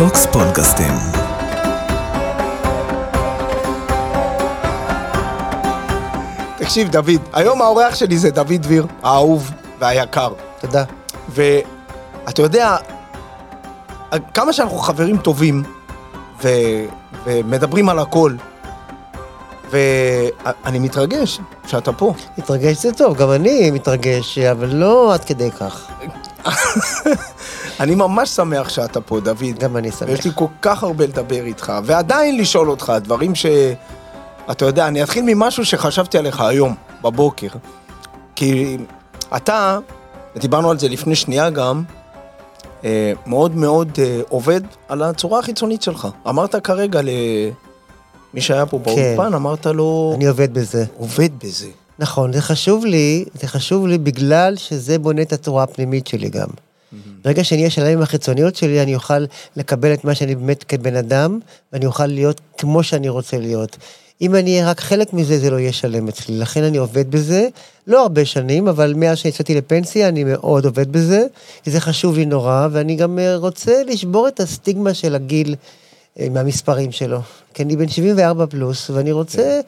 טוקס פודקאסטים. תקשיב, דוד, היום האורח שלי זה דוד דביר, האהוב והיקר. תודה. ואתה יודע, כמה שאנחנו חברים טובים, ו... ומדברים על הכל, ואני מתרגש שאתה פה. מתרגש זה טוב, גם אני מתרגש, אבל לא עד כדי כך. אני ממש שמח שאתה פה, דוד. גם אני שמח. ויש לי כל כך הרבה לדבר איתך, ועדיין לשאול אותך דברים ש... אתה יודע, אני אתחיל ממשהו שחשבתי עליך היום, בבוקר. כי אתה, ודיברנו על זה לפני שנייה גם, אה, מאוד מאוד אה, עובד על הצורה החיצונית שלך. אמרת כרגע למי שהיה פה באולפן, אמרת לו... אני עובד בזה. עובד בזה. נכון, זה חשוב לי, זה חשוב לי בגלל שזה בונה את הצורה הפנימית שלי גם. ברגע שאני אהיה שלם עם החיצוניות שלי, אני אוכל לקבל את מה שאני באמת כבן אדם, ואני אוכל להיות כמו שאני רוצה להיות. אם אני אהיה רק חלק מזה, זה לא יהיה שלם אצלי. לכן אני עובד בזה, לא הרבה שנים, אבל מאז שיצאתי לפנסיה, אני מאוד עובד בזה. זה חשוב לי נורא, ואני גם אה, רוצה לשבור את הסטיגמה של הגיל אה, מהמספרים שלו. כי אני בן 74 פלוס, ואני רוצה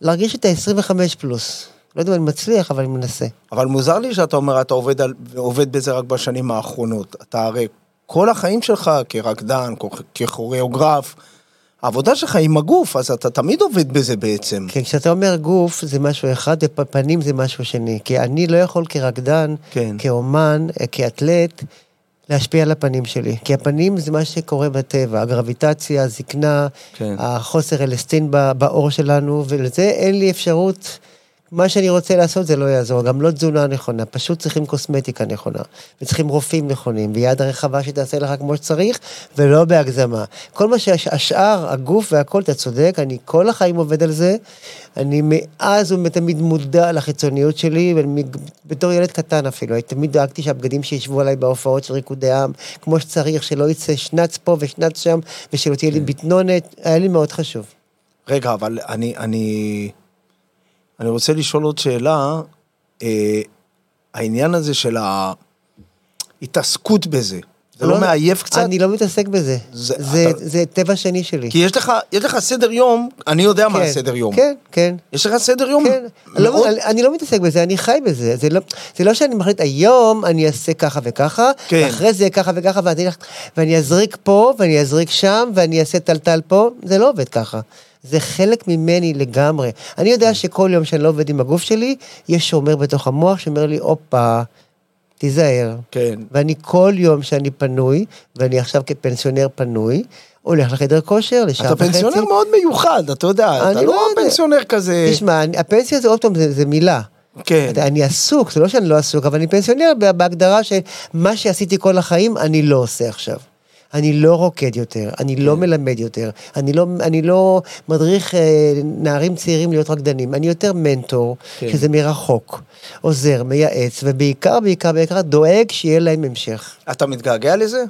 להרגיש את ה-25 פלוס. לא יודע אם אני מצליח, אבל אני מנסה. אבל מוזר לי שאתה אומר, אתה עובד, על, עובד בזה רק בשנים האחרונות. אתה הרי כל החיים שלך כרקדן, ככוריאוגרף, העבודה שלך עם הגוף, אז אתה תמיד עובד בזה בעצם. כן, כשאתה אומר גוף זה משהו אחד, ופנים זה משהו שני. כי אני לא יכול כרקדן, כן. כאומן, כאתלט, להשפיע על הפנים שלי. כי הפנים זה מה שקורה בטבע, הגרביטציה, הזקנה, כן. החוסר אלסטין בעור שלנו, ולזה אין לי אפשרות. מה שאני רוצה לעשות זה לא יעזור, גם לא תזונה נכונה, פשוט צריכים קוסמטיקה נכונה, וצריכים רופאים נכונים, ויד רחבה שתעשה לך כמו שצריך, ולא בהגזמה. כל מה שהשאר, הגוף והכל, אתה צודק, אני כל החיים עובד על זה, אני מאז ומתמיד מודע לחיצוניות שלי, בתור ילד קטן אפילו, אני תמיד דאגתי שהבגדים שישבו עליי בהופעות של ריקודי עם, כמו שצריך, שלא יצא שנץ פה ושנץ שם, ושלא תהיה לי בטנונת, היה לי מאוד חשוב. רגע, אבל אני, אני... אני רוצה לשאול עוד שאלה, אה, העניין הזה של ההתעסקות בזה, זה לא, לא מעייף קצת? אני לא מתעסק בזה, זה, זה, אתה... זה טבע שני שלי. כי יש לך, יש לך סדר יום, אני יודע כן, מה הסדר יום. כן, כן. יש לך סדר יום? כן. מאוד... לא, אני, אני לא מתעסק בזה, אני חי בזה. זה לא, זה לא שאני מחליט, היום אני אעשה ככה וככה, כן. ואחרי זה ככה וככה, ואני, ואני אזריק פה, ואני אזריק שם, ואני אעשה טלטל פה, זה לא עובד ככה. זה חלק ממני לגמרי. אני יודע שכל יום שאני לא עובד עם הגוף שלי, יש שומר בתוך המוח שאומר לי, הופה, תיזהר. כן. ואני כל יום שאני פנוי, ואני עכשיו כפנסיונר פנוי, הולך לחדר כושר לשעה וחצי. אתה פנסיונר מאוד מיוחד, אתה יודע, אתה לא, לא פנסיונר כזה... תשמע, הפנסיה זה עוד פעם, זה, זה מילה. כן. אני עסוק, זה לא שאני לא עסוק, אבל אני פנסיונר בהגדרה של מה שעשיתי כל החיים, אני לא עושה עכשיו. אני לא רוקד יותר, אני לא כן. מלמד יותר, אני לא, אני לא מדריך אה, נערים צעירים להיות רקדנים, אני יותר מנטור, כן. שזה מרחוק, עוזר, מייעץ, ובעיקר, בעיקר, בעיקר דואג שיהיה להם המשך. אתה מתגעגע לזה?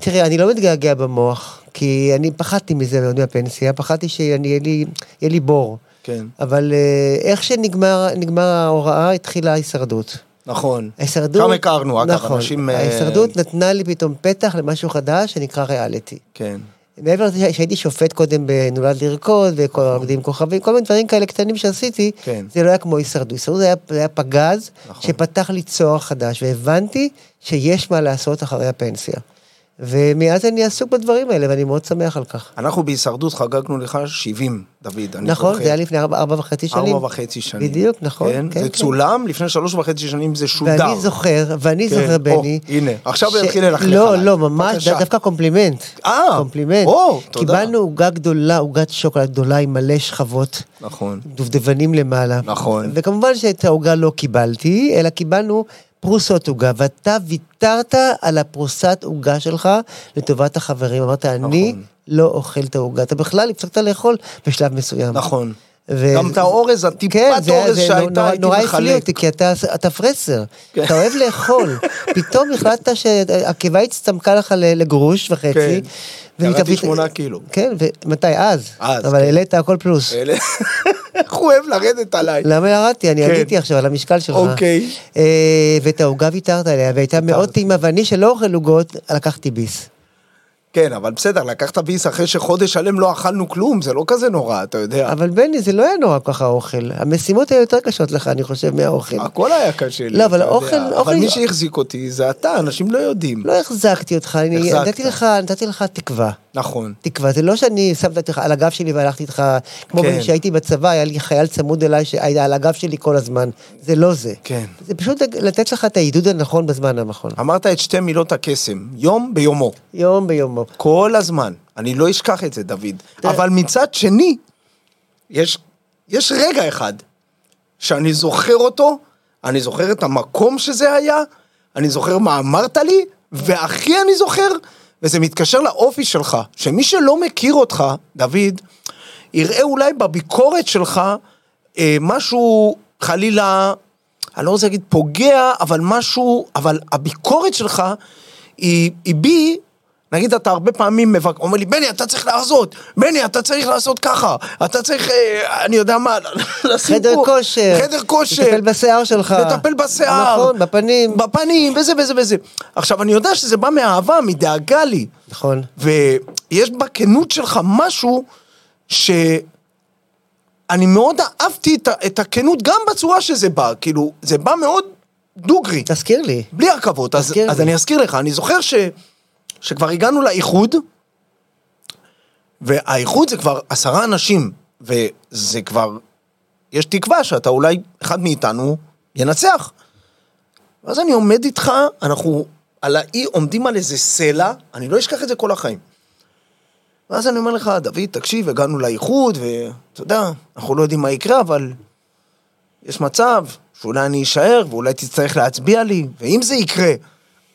תראה, אני לא מתגעגע במוח, כי אני פחדתי מזה מאוד מהפנסיה, פחדתי שיהיה לי, לי בור. כן. אבל אה, איך שנגמר ההוראה, התחילה ההישרדות. נכון. ההישרדות... שם הכרנו, אגב, נכון, אנשים... אה, ההישרדות נתנה לי פתאום פתח למשהו חדש שנקרא ריאליטי. כן. מעבר לזה שהייתי שופט קודם בנולד לרקוד, וכל נכון. הרוקדים כוכבים, כל מיני דברים כאלה קטנים שעשיתי, כן. זה לא היה כמו הישרדות. הישרדות זה היה, זה היה פגז, נכון. שפתח לי צוהר חדש, והבנתי שיש מה לעשות אחרי הפנסיה. ומאז אני עסוק בדברים האלה, ואני מאוד שמח על כך. אנחנו בהישרדות חגגנו לך 70, דוד, אני נכון, זה היה לפני ארבע, ארבע וחצי שנים. ארבע וחצי שנים. בדיוק, נכון. כן, כן, זה כן. צולם, לפני שלוש וחצי שנים זה שודר. ואני זוכר, ואני כן, זוכר, בני. או, הנה, עכשיו ש... יתחיל ללכלך לא, עליי. לא, ממש, דווקא קומפלימנט. אה, קומפלימנט. או, תודה. קיבלנו עוגה גדולה, עוגת שוקולד גדולה עם מלא שכבות. נכון. דובדבנים למעלה. נכון. וכמובן שאת העוגה לא קיבלתי, אלא קיבלנו פרוסות עוגה, ואתה ויתרת על הפרוסת עוגה שלך לטובת החברים. אמרת, נכון. אני לא אוכל את העוגה. אתה בכלל הפסקת לאכול בשלב מסוים. נכון. ו... גם את האורז, הטיפת כן, אורז שהייתה, הייתי מחלק. נורא הפליא אותי, כי אתה, אתה פרסר, כן. אתה אוהב לאכול. פתאום החלטת שהקיבה הצטמקה לך לגרוש וחצי. כן. קראתי שמונה קילו. כן, ומתי? אז. אז, אבל כן. העלית הכל פלוס. איך הוא אוהב לרדת עליי. למה ירדתי? אני כן. עליתי עכשיו על המשקל שלך. אוקיי. אה, ואת העוגה ויתרת עליה, והייתה מאוד טעימה, ואני שלא אוכל עוגות, לקחתי ביס. כן, אבל בסדר, לקחת ביס אחרי שחודש שלם לא אכלנו כלום, זה לא כזה נורא, אתה יודע. אבל בני, זה לא היה נורא ככה האוכל. המשימות היו יותר קשות לך, אני חושב, מהאוכל. הכל היה קשה לי, לא, אבל אתה יודע. אוכל- אבל אוכל- מי שהחזיק אותי זה אתה, אנשים לא יודעים. לא החזקתי אותך, אני נתתי לך תקווה. נכון. תקווה, זה לא שאני שמתי אותך על הגב שלי והלכתי איתך, כמו כן. כשהייתי בצבא, היה לי חייל צמוד אליי שהיה על הגב שלי כל הזמן. זה לא זה. כן. זה פשוט לתת לך את העידוד הנכון בזמן הנכון. אמרת את שתי מילות הקסם, יום ביומו. יום ביומו. כל הזמן. אני לא אשכח את זה, דוד. תראה- אבל מצד שני, יש, יש רגע אחד שאני זוכר אותו, אני זוכר את המקום שזה היה, אני זוכר מה אמרת לי, והכי אני זוכר, וזה מתקשר לאופי שלך, שמי שלא מכיר אותך, דוד, יראה אולי בביקורת שלך אה, משהו, חלילה, אני לא רוצה להגיד פוגע, אבל משהו, אבל הביקורת שלך היא, היא בי, נגיד אתה הרבה פעמים מבק... אומר לי, בני, אתה צריך להרזות, בני, אתה צריך לעשות ככה, אתה צריך, אה, אני יודע מה, לשים חדר פה- כושר. חדר כושר. לטפל בשיער שלך. לטפל בשיער. נכון, בפנים. בפנים, וזה וזה וזה. עכשיו, אני יודע שזה בא מאהבה, מדאגה לי. נכון. ויש בכנות שלך משהו שאני מאוד אהבתי את, את הכנות גם בצורה שזה בא, כאילו, זה בא מאוד דוגרי, תזכיר לי. בלי עכבות. אז, תזכיר אז לי. אני אזכיר לך, אני זוכר ש, שכבר הגענו לאיחוד, והאיחוד זה כבר עשרה אנשים, וזה כבר, יש תקווה שאתה אולי אחד מאיתנו ינצח. ואז אני עומד איתך, אנחנו על האי עומדים על איזה סלע, אני לא אשכח את זה כל החיים. ואז אני אומר לך, דוד, תקשיב, הגענו לאיחוד, ואתה יודע, אנחנו לא יודעים מה יקרה, אבל יש מצב שאולי אני אשאר, ואולי תצטרך להצביע לי, ואם זה יקרה,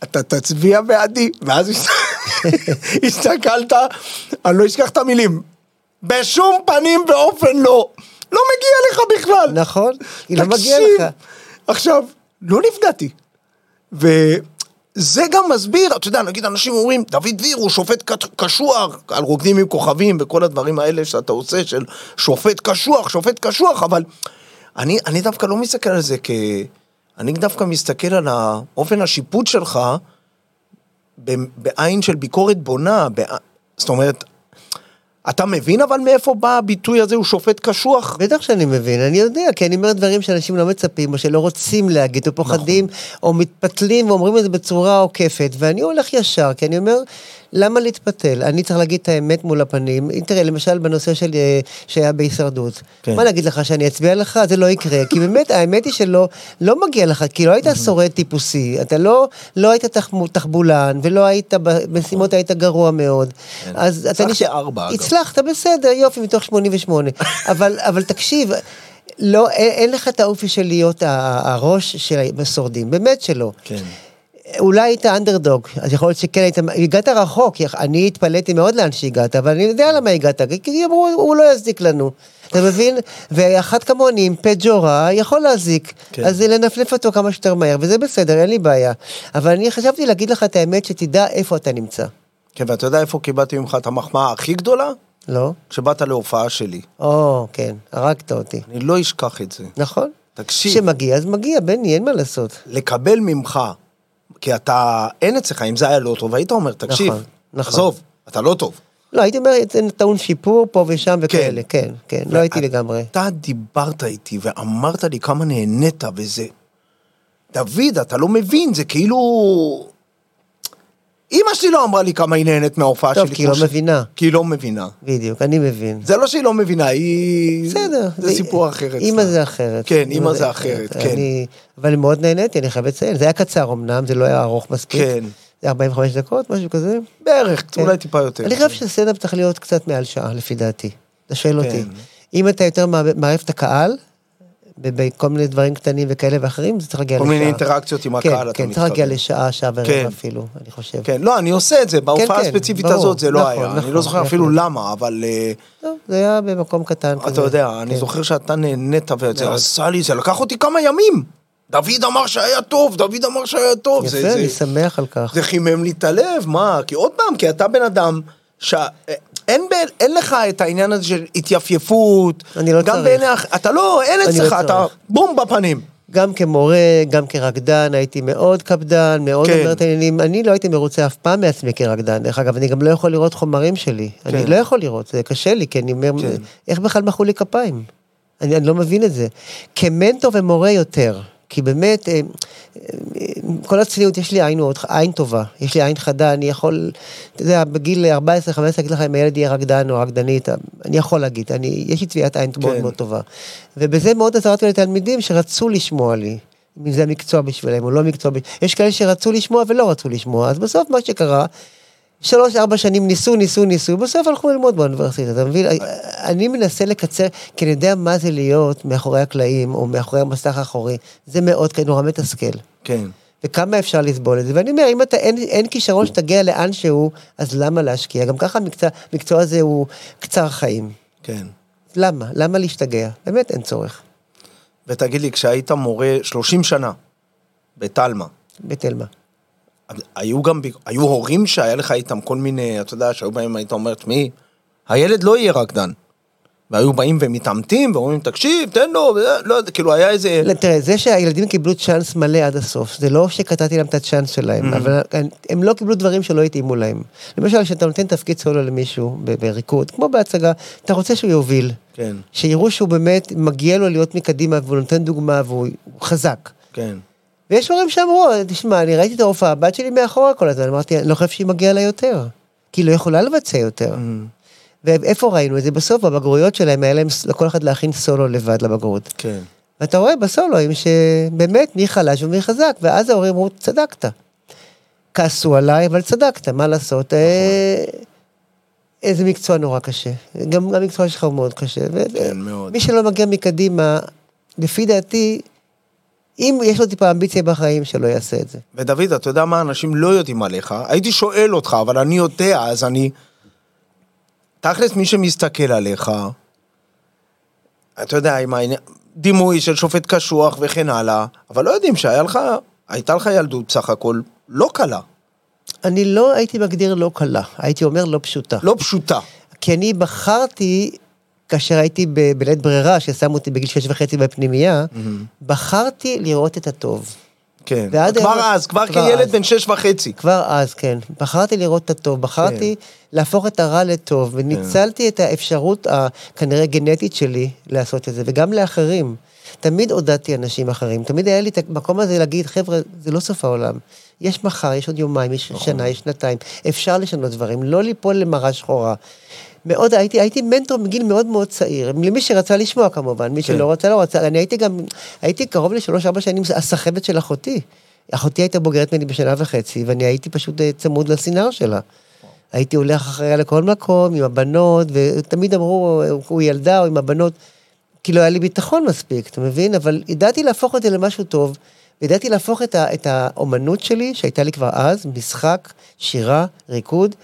אתה תצביע בעדי. ואז הסתכלת, אני לא אשכח את המילים. בשום פנים ואופן לא. לא מגיע לך בכלל. נכון. היא לא מגיעה לך. עכשיו, לא נפגעתי. וזה גם מסביר, אתה יודע, נגיד אנשים אומרים, דוד דביר הוא שופט קשוח, על רוקדים עם כוכבים וכל הדברים האלה שאתה עושה, של שופט קשוח, שופט קשוח, אבל אני, אני דווקא לא מסתכל על זה כ... אני דווקא מסתכל על האופן השיפוט שלך בעין של ביקורת בונה, בע... זאת אומרת, אתה מבין אבל מאיפה בא הביטוי הזה, הוא שופט קשוח? בטח שאני מבין, אני יודע, כי אני אומר דברים שאנשים לא מצפים, או שלא רוצים להגיד, או פוחדים, נכון. או מתפתלים, ואומרים את זה בצורה עוקפת, ואני הולך ישר, כי אני אומר, למה להתפתל? אני צריך להגיד את האמת מול הפנים. תראה, למשל בנושא של, אה, שהיה בהישרדות. כן. מה להגיד לך, שאני אצביע לך? זה לא יקרה, כי באמת, האמת היא שלא לא מגיע לך, כי לא היית שורד טיפוסי, אתה לא, לא היית תחבולן, ולא היית, במשימות היית גרוע מאוד. אז אתה נשאר... ארבע, אגב. הצלחת, בסדר, יופי, מתוך 88. אבל, אבל תקשיב, לא, אין, אין לך את האופי של להיות הראש של השורדים, באמת שלא. כן. אולי היית אנדרדוג, אז יכול להיות שכן היית, הגעת רחוק, אני התפלאתי מאוד לאן שהגעת, אבל אני יודע למה הגעת, כי אמרו, הוא לא יזיק לנו. אתה מבין? ואחת כמוני עם פה ג'ורה יכול להזיק. כן. אז לנפנף אותו כמה שיותר מהר, וזה בסדר, אין לי בעיה. אבל אני חשבתי להגיד לך את האמת, שתדע איפה אתה נמצא. כן, ואתה יודע איפה קיבלתי ממך את המחמאה הכי גדולה? לא? כשבאת להופעה שלי. או, כן, הרגת אותי. אני לא אשכח את זה. נכון? תקשיב. כשמגיע, אז מגיע, בני, אין מה לעשות. לקבל ממך, כי אתה, אין אצלך, אם זה היה לא טוב, היית אומר, תקשיב, נכון, נכון. עזוב, אתה לא טוב. לא, הייתי אומר, זה טעון שיפור פה ושם וכאלה, כן, כן, לא הייתי לגמרי. אתה דיברת איתי ואמרת לי כמה נהנית וזה. דוד, אתה לא מבין, זה כאילו... אמא שלי לא אמרה לי כמה היא נהנית מההופעה טוב, שלי. כי היא לא ש- מבינה. כי היא לא מבינה. בדיוק, אני מבין. זה לא שהיא לא מבינה, היא... בסדר. זה סיפור אחר אצלה. אימא זה אחרת. כן, אימא זה אחרת, כן. אני- אבל מאוד נהניתי, אני חייב לציין. זה היה קצר אמנם, זה לא היה ארוך מספיק. כן. זה 45 דקות, משהו כזה. בערך, כן. אולי טיפה יותר. אני חושב שסטנדאפ צריך להיות קצת מעל שעה, לפי דעתי. אתה שואל אותי. כן. אם אתה יותר מערב את הקהל, בכל מיני דברים קטנים וכאלה ואחרים, זה צריך להגיע כל לשעה. מיני אינטראקציות עם כן, הקהל, אתה כן, צריך להגיע מתכוון. לשעה, שעה ורבע כן. אפילו, אני חושב. כן, לא, אני עושה את זה, בהופעה כן, הספציפית. הזאת זה לא נכון, היה, אני נכון, לא זוכר אפילו בהחלט. למה, אבל אה, טוב, זה היה במקום קטן כזה. אתה יודע, אני. זוכר שאתה נהנית וזה. עשה לי, זה לקח אותי כמה ימים. דוד אמר שהיה טוב, דוד אמר שהיה טוב. יפה, זה- אני שמח על כך. זה חימם לי את הלב, מה? כי עוד פעם, כי אתה בן אדם ש... אין, ב... אין לך את העניין הזה של התייפייפות. אני לא גם צריך. בעיני... אתה לא, אין אני לא אצלך, אתה צריך. בום בפנים. גם כמורה, גם כרקדן, הייתי מאוד קפדן, מאוד כן. אומר את העניינים. אני לא הייתי מרוצה אף פעם מעצמי כרקדן, דרך אגב, אני גם לא יכול לראות חומרים שלי. אני כן. לא יכול לראות, זה קשה לי, כי אני אומר, כן. איך בכלל מחאו לי כפיים? אני, אני לא מבין את זה. כמנטור ומורה יותר, כי באמת, אה, אה, כל הצניעות, יש לי עין מאוד, עין טובה, יש לי עין חדה, אני יכול, אתה יודע, בגיל 14-15 להגיד לך אם הילד יהיה רקדן או רקדנית, אני יכול להגיד, אני, יש לי טביעת עין מאוד כן. מאוד טובה. ובזה מאוד עזרתי לתלמידים שרצו לשמוע לי. אם זה המקצוע בשבילם או לא מקצוע. יש כאלה שרצו לשמוע ולא רצו לשמוע, אז בסוף מה שקרה, שלוש, ארבע שנים ניסו, ניסו, ניסו, בסוף הלכו ללמוד באוניברסיטה, אתה מבין? אני מנסה לקצר, כי אני יודע מה זה להיות מאחורי הקלעים, או מאחורי המסך האחורי, זה מאוד נורא מתסכל. כן. וכמה אפשר לסבול את זה, ואני אומר, אם אתה, אין, אין כישרון שתגיע לאן שהוא, אז למה להשקיע? גם ככה המקצוע, המקצוע הזה הוא קצר חיים. כן. למה? למה להשתגע? באמת אין צורך. ותגיד לי, כשהיית מורה 30 שנה בתלמה, בתלמה. היו גם, היו הורים שהיה לך איתם כל מיני, אתה יודע, שהיו באים, היית אומר, תשמעי, הילד לא יהיה רקדן. והיו באים ומתעמתים, ואומרים, תקשיב, תן לו, וזה", לא כאילו היה איזה... לא, תראה, זה שהילדים קיבלו צ'אנס מלא עד הסוף, זה לא שקטעתי להם את הצ'אנס שלהם, Mm-hmm. אבל הם לא קיבלו דברים שלא התאימו להם. למשל, כשאתה נותן תפקיד סולו למישהו בריקוד, כמו בהצגה, אתה רוצה שהוא יוביל. כן, שיראו שהוא באמת, מגיע לו להיות מקדימה, והוא נותן דוגמה, והוא הוא חזק. כן. ויש הורים שאמרו, תשמע, אני ראיתי את ההופעה, הבת שלי מאחורה כל הזמן, אמרתי, אני לא חושב שהיא מגיעה לה יותר. כי היא לא יכולה לבצע יותר. Mm-hmm. ואיפה ראינו את זה? בסוף, בבגרויות שלהם, היה להם לכל אחד להכין סולו לבד לבגרות. כן. ואתה רואה בסולואים שבאמת מי חלש ומי חזק, ואז ההורים אמרו, צדקת. כעסו עליי, אבל צדקת, מה לעשות? אה, איזה מקצוע נורא קשה. גם המקצוע שלך הוא מאוד קשה. כן, מאוד. מי שלא מגיע מקדימה, לפי דעתי, אם יש לו טיפה אמביציה בחיים, שלא יעשה את זה. ודוד, אתה יודע מה אנשים לא יודעים עליך? הייתי שואל אותך, אבל אני יודע, אז אני... תכלס, מי שמסתכל עליך, אתה יודע, עם העניין... דימוי של שופט קשוח וכן הלאה, אבל לא יודעים שהיה לך, הייתה לך ילדות בסך הכל לא קלה, אני לא הייתי מגדיר לא קלה, הייתי אומר לא פשוטה. לא פשוטה. כי אני בחרתי, כאשר הייתי ב- בלית ברירה, ששמו אותי בגיל שש וחצי בפנימייה, בחרתי לראות את הטוב. כן. כבר היום- אז, כבר כבר כילד אז. בן שש וחצי. כבר אז, כן. בחרתי לראות את הטוב, בחרתי להפוך את הרע לטוב, וניצלתי את האפשרות הכנראה גנטית שלי לעשות את זה, וגם לאחרים. תמיד עודדתי אנשים אחרים, תמיד היה לי את המקום הזה להגיד, חבר'ה, זה לא סוף העולם. יש מחר, יש עוד יומיים, יש שנה, יש שנתיים, אפשר לשנות דברים, לא ליפול למראה שחורה. מאוד, הייתי, הייתי מנטור מגיל מאוד מאוד צעיר, למי שרצה לשמוע כמובן, מי שלא רצה לא רצה, אני הייתי גם, הייתי קרוב לשלוש-ארבע שנים הסחבת של אחותי. אחותי הייתה בוגרת ממני בשנה וחצי, ואני הייתי פשוט אה, צמוד לסינר שלה. הייתי הולך אחריה לכל מקום עם הבנות, ותמיד אמרו, הוא ילדה או עם הבנות, כי לא היה לי ביטחון מספיק, אתה מבין? אבל ידעתי להפוך את זה למשהו טוב, וידעתי להפוך את, ה, את האומנות שלי, שהייתה לי כבר אז, משחק, שירה, ריקוד,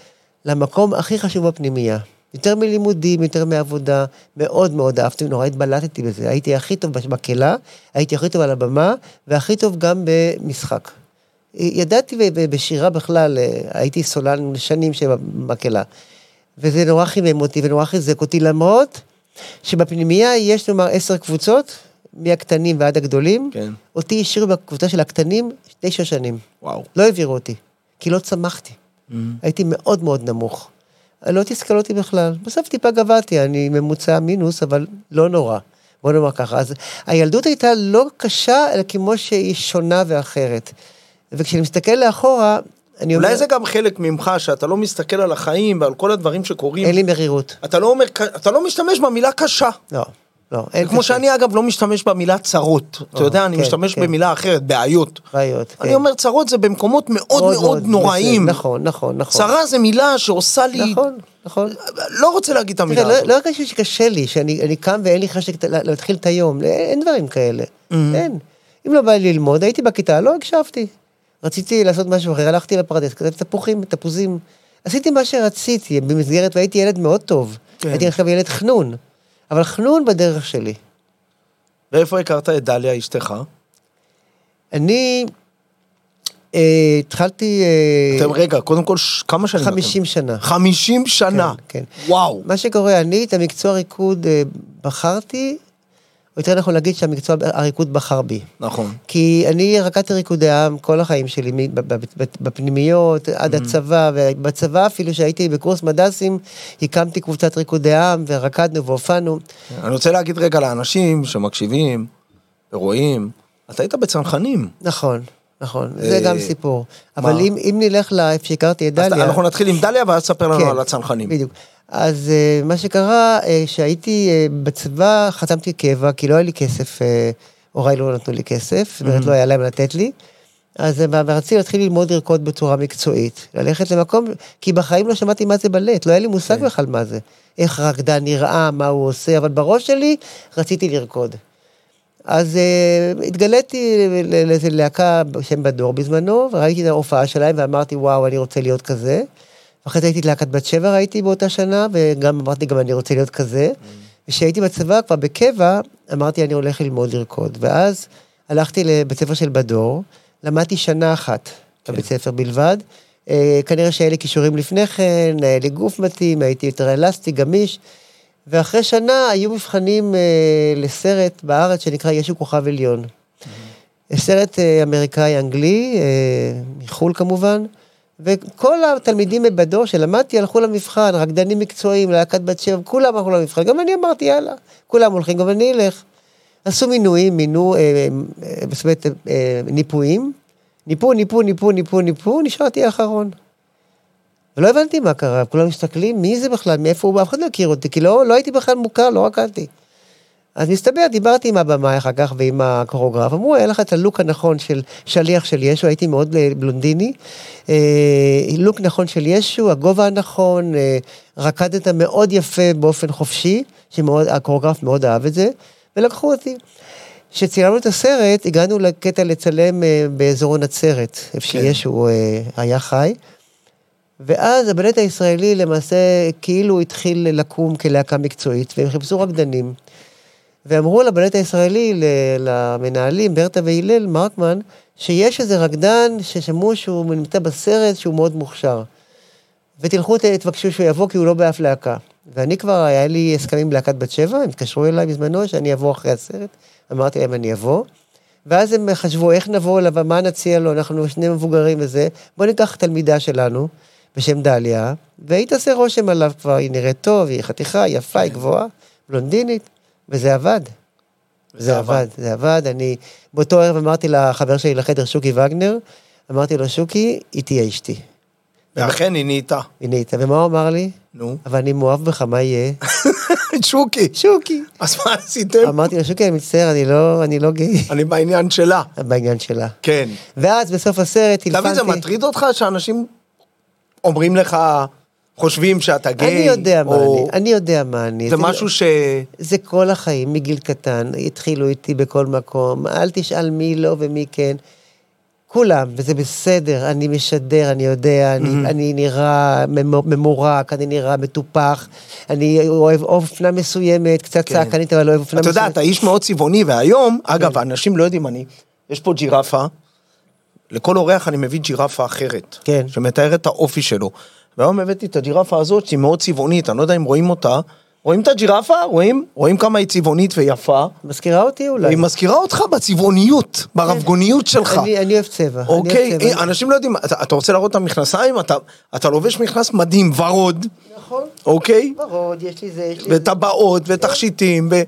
למקום הכי חשוב בפנימייה. יותר מלימודים, יותר מעבודה, מאוד מאוד אהבתי, נורא התבלטתי בזה. הייתי הכי טוב במקהלה, הייתי הכי טוב על הבמה, והכי טוב גם במשחק. ידעתי בשירה בכלל, אה, הייתי סולן שנים שבמקהלה. וזה נורא חימם אותי ונורא חיזק אותי, למרות שבפנימייה יש נאמר עשר קבוצות, מהקטנים ועד הגדולים. כן. אותי השאירו בקבוצה של הקטנים תשע שנים. וואו. לא העבירו אותי, כי לא צמחתי. Mm-hmm. הייתי מאוד מאוד נמוך. לא תסכל אותי בכלל. בסוף טיפה גבהתי, אני ממוצע מינוס, אבל לא נורא. בוא נאמר ככה. אז הילדות הייתה לא קשה, אלא כמו שהיא שונה ואחרת. וכשאני מסתכל לאחורה, אני אומר, אולי זה גם חלק ממך, שאתה לא מסתכל על החיים ועל כל הדברים שקורים. אין לי מרירות. אתה לא אומר, אתה לא משתמש במילה קשה. לא, לא, אין כמו. שאני אגב לא משתמש במילה צרות. אתה יודע, אני כן, משתמש כן. במילה אחרת, בעיות. בעיות, אני כן. אומר צרות זה במקומות מאוד מאוד נוראים. מסוים. נכון, נכון, נכון. צרה זה מילה שעושה לי... נכון, נכון. לא רוצה להגיד את המילה תראה, לא- הזאת. לא הרגשתי שקשה לי, שאני אני קם ואין לי חשק לה- להתחיל את היום, אין אין דברים כאלה, Mm-hmm. אין. אם לא בא לי ללמוד, הייתי בכיתה, לא הקשבתי. רציתי לעשות משהו אחר, הלכתי לפרדס, כתבתי תפוחים, תפוזים. עשיתי מה שרציתי במסגרת, והייתי ילד מאוד טוב. כן. הייתי עכשיו ילד חנון, אבל חנון בדרך שלי. ואיפה הכרת את דליה אשתך? אני אה, התחלתי... אה, אתם רגע, קודם כל, ש- כמה שנים? אתם? 50 שנה. 50 שנה. כן, וואו. מה שקורה, אני את המקצוע ריקוד אה, בחרתי או יותר נכון להגיד שהמקצוע הריקוד בחר בי. נכון. כי אני רקדתי ריקודי עם כל החיים שלי, בפנימיות, עד הצבא, ובצבא אפילו שהייתי בקורס מדסים, הקמתי קבוצת ריקודי עם, ורקדנו והופענו. אני רוצה להגיד רגע לאנשים שמקשיבים ורואים, אתה היית בצנחנים. נכון, נכון, אה, זה גם סיפור. אבל? אם, נלך לאיפה שהכרתי את דליה... אנחנו נתחיל עם דליה ואז תספר לנו כן, על הצנחנים. בדיוק. אז uh, מה שקרה, uh, שהייתי uh, בצבא, חתמתי קבע, כי לא היה לי כסף, הוריי לא נתנו לי כסף, זאת אומרת לא היה להם לתת לי. אז ורציתי להתחיל ללמוד לרקוד בצורה מקצועית, ללכת למקום, כי בחיים לא שמעתי מה זה בלט, לא היה לי מושג כן. בכלל מה זה. איך רקדן נראה, מה הוא עושה, אבל בראש שלי רציתי לרקוד. אז uh, התגליתי לאיזה להקה בשם בדור בזמנו, וראיתי את ההופעה שלהם ואמרתי, וואו, אני רוצה להיות כזה. ואחרי זה הייתי להקת בת שבע ראיתי באותה שנה, וגם אמרתי, גם אני רוצה להיות כזה. וכשהייתי בצבא, כבר בקבע, אמרתי, אני הולך ללמוד לרקוד. ואז הלכתי לבית ספר של בדור, למדתי שנה אחת בבית ספר בלבד. אה, כנראה שהיה לי כישורים לפני כן, היה לי גוף מתאים, הייתי יותר אלסטי, גמיש. ואחרי שנה היו מבחנים אה, לסרט בארץ שנקרא ישו כוכב עליון. סרט אה, אמריקאי-אנגלי, אה, מחו"ל כמובן, וכל התלמידים בדור שלמדתי הלכו למבחן, רקדנים מקצועיים, להקת בת שבע, כולם הלכו למבחן, גם אני אמרתי יאללה, כולם הולכים, גם אני אלך. עשו מינויים, מינו, אה, אה, זאת אומרת, אה, ניפויים, ניפו, ניפו, ניפו, ניפו, ניפו, נשארתי האחרון. ולא הבנתי מה קרה, כולם מסתכלים, מי זה בכלל, מאיפה הוא, אף אחד לא הכיר אותי, כי לא, לא הייתי בכלל מוכר, לא רקדתי. אז מסתבר, דיברתי עם הבמאי אחר כך ועם הקוריאוגרף, אמרו, היה לך את הלוק הנכון של שליח של ישו, הייתי מאוד בלונדיני, אה, לוק נכון של ישו, הגובה הנכון, אה, רקדת מאוד יפה באופן חופשי, שהקוריאוגרף מאוד אהב את זה, ולקחו אותי. כשצילמנו את הסרט, הגענו לקטע לצלם אה, באזור נצרת, איפה כן. שישו אה, היה חי. ואז הבלט הישראלי למעשה כאילו התחיל לקום כלהקה מקצועית, והם חיפשו רקדנים. ואמרו לבלט הישראלי, למנהלים, ברטה והלל מרקמן, שיש איזה רקדן ששמעו שהוא נמצא בסרט שהוא מאוד מוכשר. ותלכו תבקשו שהוא יבוא כי הוא לא באף להקה. ואני כבר, היה לי הסכמים עם להקת בת שבע, הם התקשרו אליי בזמנו שאני אבוא אחרי הסרט, אמרתי להם אני אבוא. ואז הם חשבו איך נבוא אליו, מה נציע לו, אנחנו שני מבוגרים וזה, בוא ניקח תלמידה שלנו, בשם דליה, והיא תעשה רושם עליו כבר, היא נראית טוב, היא חתיכה, יפה, היא גבוהה, בלונדינית, וזה עבד. זה עבד, זה עבד. אני באותו ערב אמרתי לחבר שלי לחדר, שוקי וגנר, אמרתי לו, שוקי, היא תהיה אשתי. ואכן היא נהייתה. היא נהייתה, ומה הוא אמר לי? נו. אבל אני מאוהב בך, מה יהיה? שוקי. שוקי. אז מה עשיתם? אמרתי לו, שוקי, אני מצטער, אני לא, אני לא גיי. אני בעניין שלה. בעניין שלה. כן. ואז בסוף הסרט טילפנתי. דוד, זה מטריד אותך שאנשים אומרים לך, חושבים שאתה גיי? אני יודע מה או- אני, אני יודע מה אני. זה משהו ש... זה כל החיים, מגיל קטן, התחילו איתי בכל מקום, אל תשאל מי לא ומי כן. כולם, וזה בסדר, אני משדר, אני יודע, אני, אני נראה ממ- ממורק, אני נראה מטופח, אני אוהב אופנה מסוימת, קצת כן. צעקנית, אבל אוהב אופנה אתה יודע, מסוימת. אתה איש מאוד צבעוני, והיום, כן. אגב, אנשים לא יודעים, אני, יש פה ג'ירפה, לכל אורח אני מביא ג'ירפה אחרת, כן. שמתארת את האופי שלו. והיום הבאתי את הג'ירפה הזאת, שהיא מאוד צבעונית, אני לא יודע אם רואים אותה. רואים את הג'ירפה? רואים? רואים כמה היא צבעונית ויפה? מזכירה אותי אולי. היא מזכירה אותך בצבעוניות, ברבגוניות שלך. אני, אני אוהב צבע. אני אוהב אוקיי, צבע. אה, אנשים לא יודעים, אתה, אתה רוצה להראות את המכנסיים? אתה, אתה לובש מכנס מדהים, ורוד, נכון, אוקיי? ורוד, יש לי זה, יש לי זה. וטבעות, ותכשיטים, ו...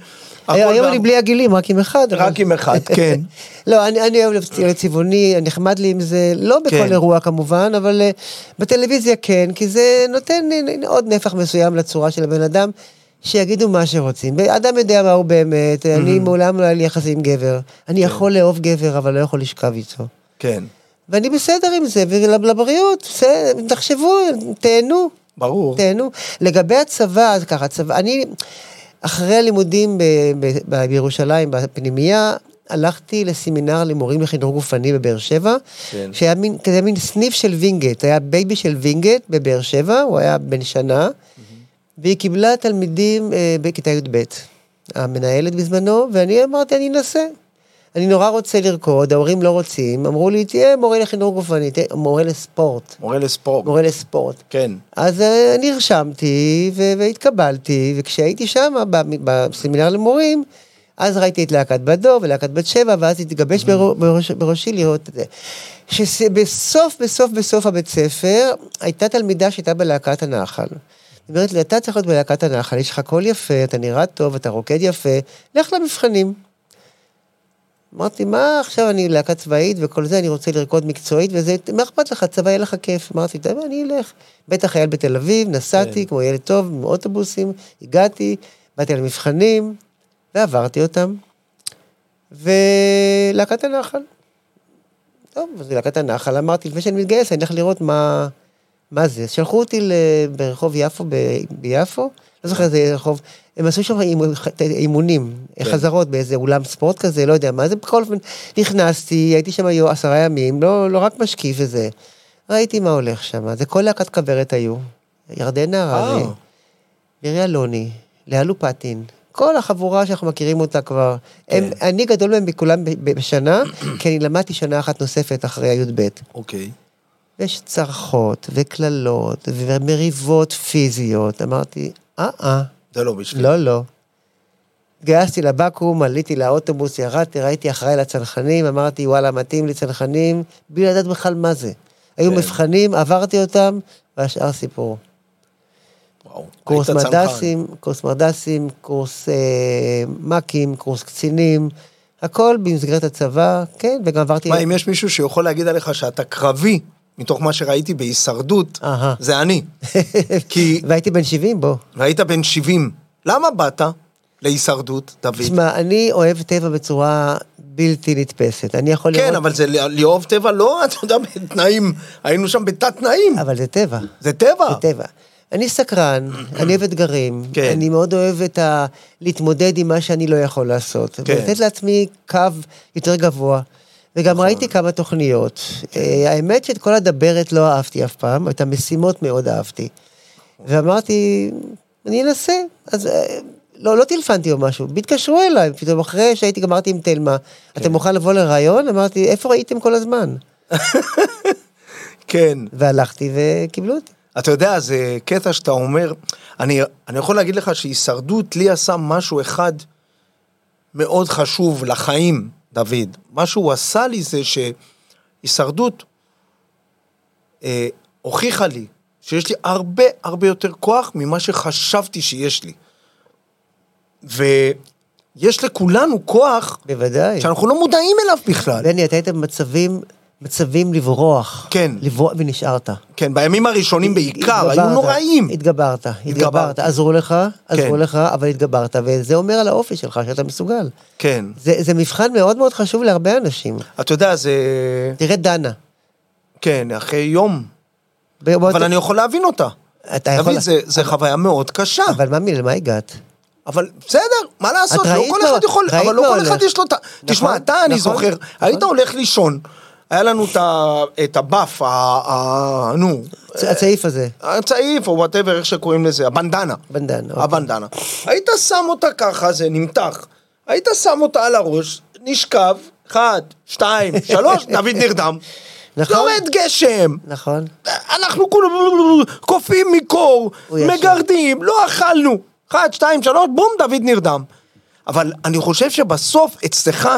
היום אני בלי עגילים, רק עם אחד. רק עם אחד, כן. לא, אני, אני אוהב צבעוני, נחמד לי עם זה, לא בכל כן. אירוע כמובן, אבל uh, בטלוויזיה כן, כי זה נותן עוד נפח מסוים לצורה של הבן אדם, שיגידו מה שרוצים. אדם יודע מה הוא באמת, אני מעולם לא היה לי יחסי עם גבר. אני יכול לאהוב גבר, אבל לא יכול לשכב איתו. כן, ואני בסדר עם זה, ולבריאות, תחשבו, תהנו. ברור. תהנו. לגבי הצבא, אז ככה, צבא, אני, אחרי הלימודים ב, ב, ב, בירושלים, בפנימייה, הלכתי לסמינר למורים לחינוך גופני בבאר שבע, כן. שהיה מין, כזה מין סניף של וינגייט, היה בייבי של וינגייט בבאר שבע, הוא היה בן שנה, והיא קיבלה תלמידים אה, בכיתה י"ב, המנהלת בזמנו, ואני אמרתי, אני אנסה. אני נורא רוצה לרקוד, ההורים לא רוצים, אמרו לי, תהיה מורה לחינוך גופני, תהיה מורה לספורט, מורה לספורט. מורה לספורט. כן. אז אה, נרשמתי ו- והתקבלתי, וכשהייתי שם בסמינר למורים, אז ראיתי את להקת בת דור ולהקת בת שבע, ואז התגבש ברו- בראש, בראשי לראות את זה. שבסוף, בסוף, בסוף הבית ספר, הייתה תלמידה שהייתה בלהקת הנחל. היא אומרת לי, אתה צריך להיות בלהקת הנחל, יש לך קול יפה, אתה נראה טוב, אתה רוקד יפה, לך למבחנים. אמרתי, מה עכשיו אני להקה צבאית וכל זה, אני רוצה לרקוד מקצועית וזה, מה אכפת לך, צבא יהיה לך כיף. אמרתי, טוב, אני אלך. בטח חייל בתל אביב, נסעתי כן. כמו ילד טוב, עם אוטובוסים, הגעתי, באתי למבחנים, ועברתי אותם. ולהקת הנחל. טוב, אז להקת הנחל, אמרתי, לפני שאני מתגייס, אני אלך לראות מה, מה זה. שלחו אותי ל- ברחוב יפו, ב, ביפו, לא זוכר איזה רחוב, הם עשו שם אימ- אימונים, כן. חזרות באיזה אולם ספורט כזה, לא יודע מה זה, בכל אופן, נכנסתי, הייתי שם היו עשרה ימים, לא, לא רק משקיף וזה. ראיתי מה הולך שם, זה כל להקת כוורת היו. ירדנה הררי, אה. מירי אלוני, לאה לופטין, כל החבורה שאנחנו מכירים אותה כבר. כן. הם, אני גדול מהם מכולם בשנה, כי אני למדתי שנה אחת נוספת אחרי הי"ב. אוקיי. ויש צרחות, וקללות, ומריבות פיזיות. אמרתי, אה אה, זה לא בשביל. לא לא. התגייסתי לבקו"ם, עליתי לאוטובוס, ירדתי, ראיתי אחראי לצנחנים, אמרתי, וואלה, מתאים לי צנחנים, בלי לדעת בכלל מה זה. היו כן. מבחנים, עברתי אותם, והשאר סיפור. וואו. קורס. מדסים, קורס מדסים, קורס אה, מ"כים, קורס קצינים, הכל במסגרת הצבא, כן, וגם עברתי... מה, אם יש מישהו שיכול להגיד עליך שאתה קרבי, מתוך מה שראיתי בהישרדות, אהה. זה אני. כי והייתי בן 70 בו. והיית בן 70. למה באת להישרדות, דוד? תשמע, אני אוהב טבע בצורה בלתי נתפסת. אני יכול לראות... כן, אבל זה לאהוב טבע לא, אתה יודע, בתנאים, היינו שם בתת תנאים. אבל זה טבע. זה טבע. זה טבע. אני סקרן, אני אוהב אתגרים, כן. אני מאוד אוהב את ה... להתמודד עם מה שאני לא יכול לעשות. כן. ולתת לעצמי קו יותר גבוה. וגם נכון. ראיתי כמה תוכניות. אה, האמת שאת כל הדברת לא אהבתי אף פעם, את המשימות מאוד אהבתי. ואמרתי, אני אנסה. אז אה, לא, לא טילפנתי או משהו, והתקשרו אליי, פתאום אחרי שהייתי גמרתי עם תלמה, כן. אתם מוכן לבוא לראיון? אמרתי, איפה ראיתם כל הזמן? כן. והלכתי וקיבלו אותי. אתה יודע, זה קטע שאתה אומר, אני, אני יכול להגיד לך שהישרדות לי עשה משהו אחד מאוד חשוב לחיים, דוד. מה שהוא עשה לי זה שהישרדות אה, הוכיחה לי שיש לי הרבה הרבה יותר כוח ממה שחשבתי שיש לי. ויש לכולנו כוח בוודאי. שאנחנו לא מודעים אליו בכלל. בני, אתה היית במצבים, מצבים לברוח. כן. לברוח, ונשארת. כן, בימים הראשונים בעיקר, היו התגברת, נוראים. התגברת, התגברת. עזרו לך, עזרו כן. לך, אבל התגברת, וזה אומר על האופי שלך, שאתה מסוגל. כן. זה, זה מבחן מאוד מאוד חשוב להרבה אנשים. אתה יודע, זה... תראה דנה. כן, אחרי יום. בוא- אבל אני יכול להבין אותה. אתה יכול... דוד, זה, זה חוויה מאוד קשה. אבל ממי, למה הגעת? אבל בסדר, מה לעשות, לא כל אחד יכול, אבל לא כל. אחד יש לו את ה... תשמע, אתה, אני נכון, זוכר, היית הולך לישון, היה לנו את ה Buff, נו, הצ- הצעיף הזה, הצעיף, או whatever, איך שקוראים לזה, הבנדנה. בנדן. אוקיי. הבנדנה. היית שם אותה ככה, זה נמתח. היית שם אותה על הראש, נשכב, אחד, שתיים, שלוש, דוד נרדם. נכון. יורד גשם. נכון. אנחנו כולנו קופאים מקור. מגרדים, לא אכלנו. אחד, שתיים, שלוש, בום, דוד נרדם. אבל אני חושב שבסוף, אצלך,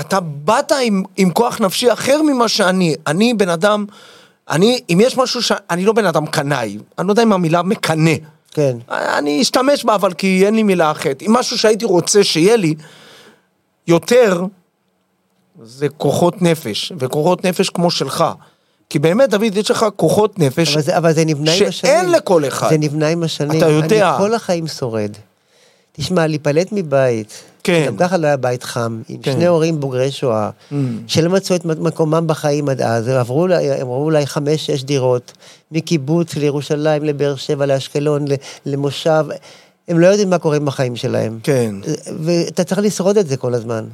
אתה באת עם, עם כוח נפשי אחר ממה שאני. אני בן אדם, אני, אם יש משהו ש... אני לא בן אדם קנאי, אני לא יודע אם המילה מקנא. כן. אני אשתמש בה, אבל כי אין לי מילה אחרת. אם משהו שהייתי רוצה שיהיה לי, יותר, זה כוחות נפש, וכוחות נפש כמו שלך. כי באמת, דוד, יש לך כוחות נפש אבל זה, אבל זה נבנה עם השנים. שאין לכל אחד. זה נבנה עם השנים. אתה יודע. אני כל החיים שורד. תשמע, להיפלט מבית, כן. גם ככה לא היה בית חם, עם כן. שני הורים בוגרי שואה, Mm. שלא מצאו את מקומם בחיים עד אז, הם עברו, הם עברו אולי חמש, שש דירות, מקיבוץ לירושלים, לבאר שבע, לאשקלון, למושב, הם לא יודעים מה קורה עם החיים שלהם. כן. ואתה צריך לשרוד את זה כל הזמן.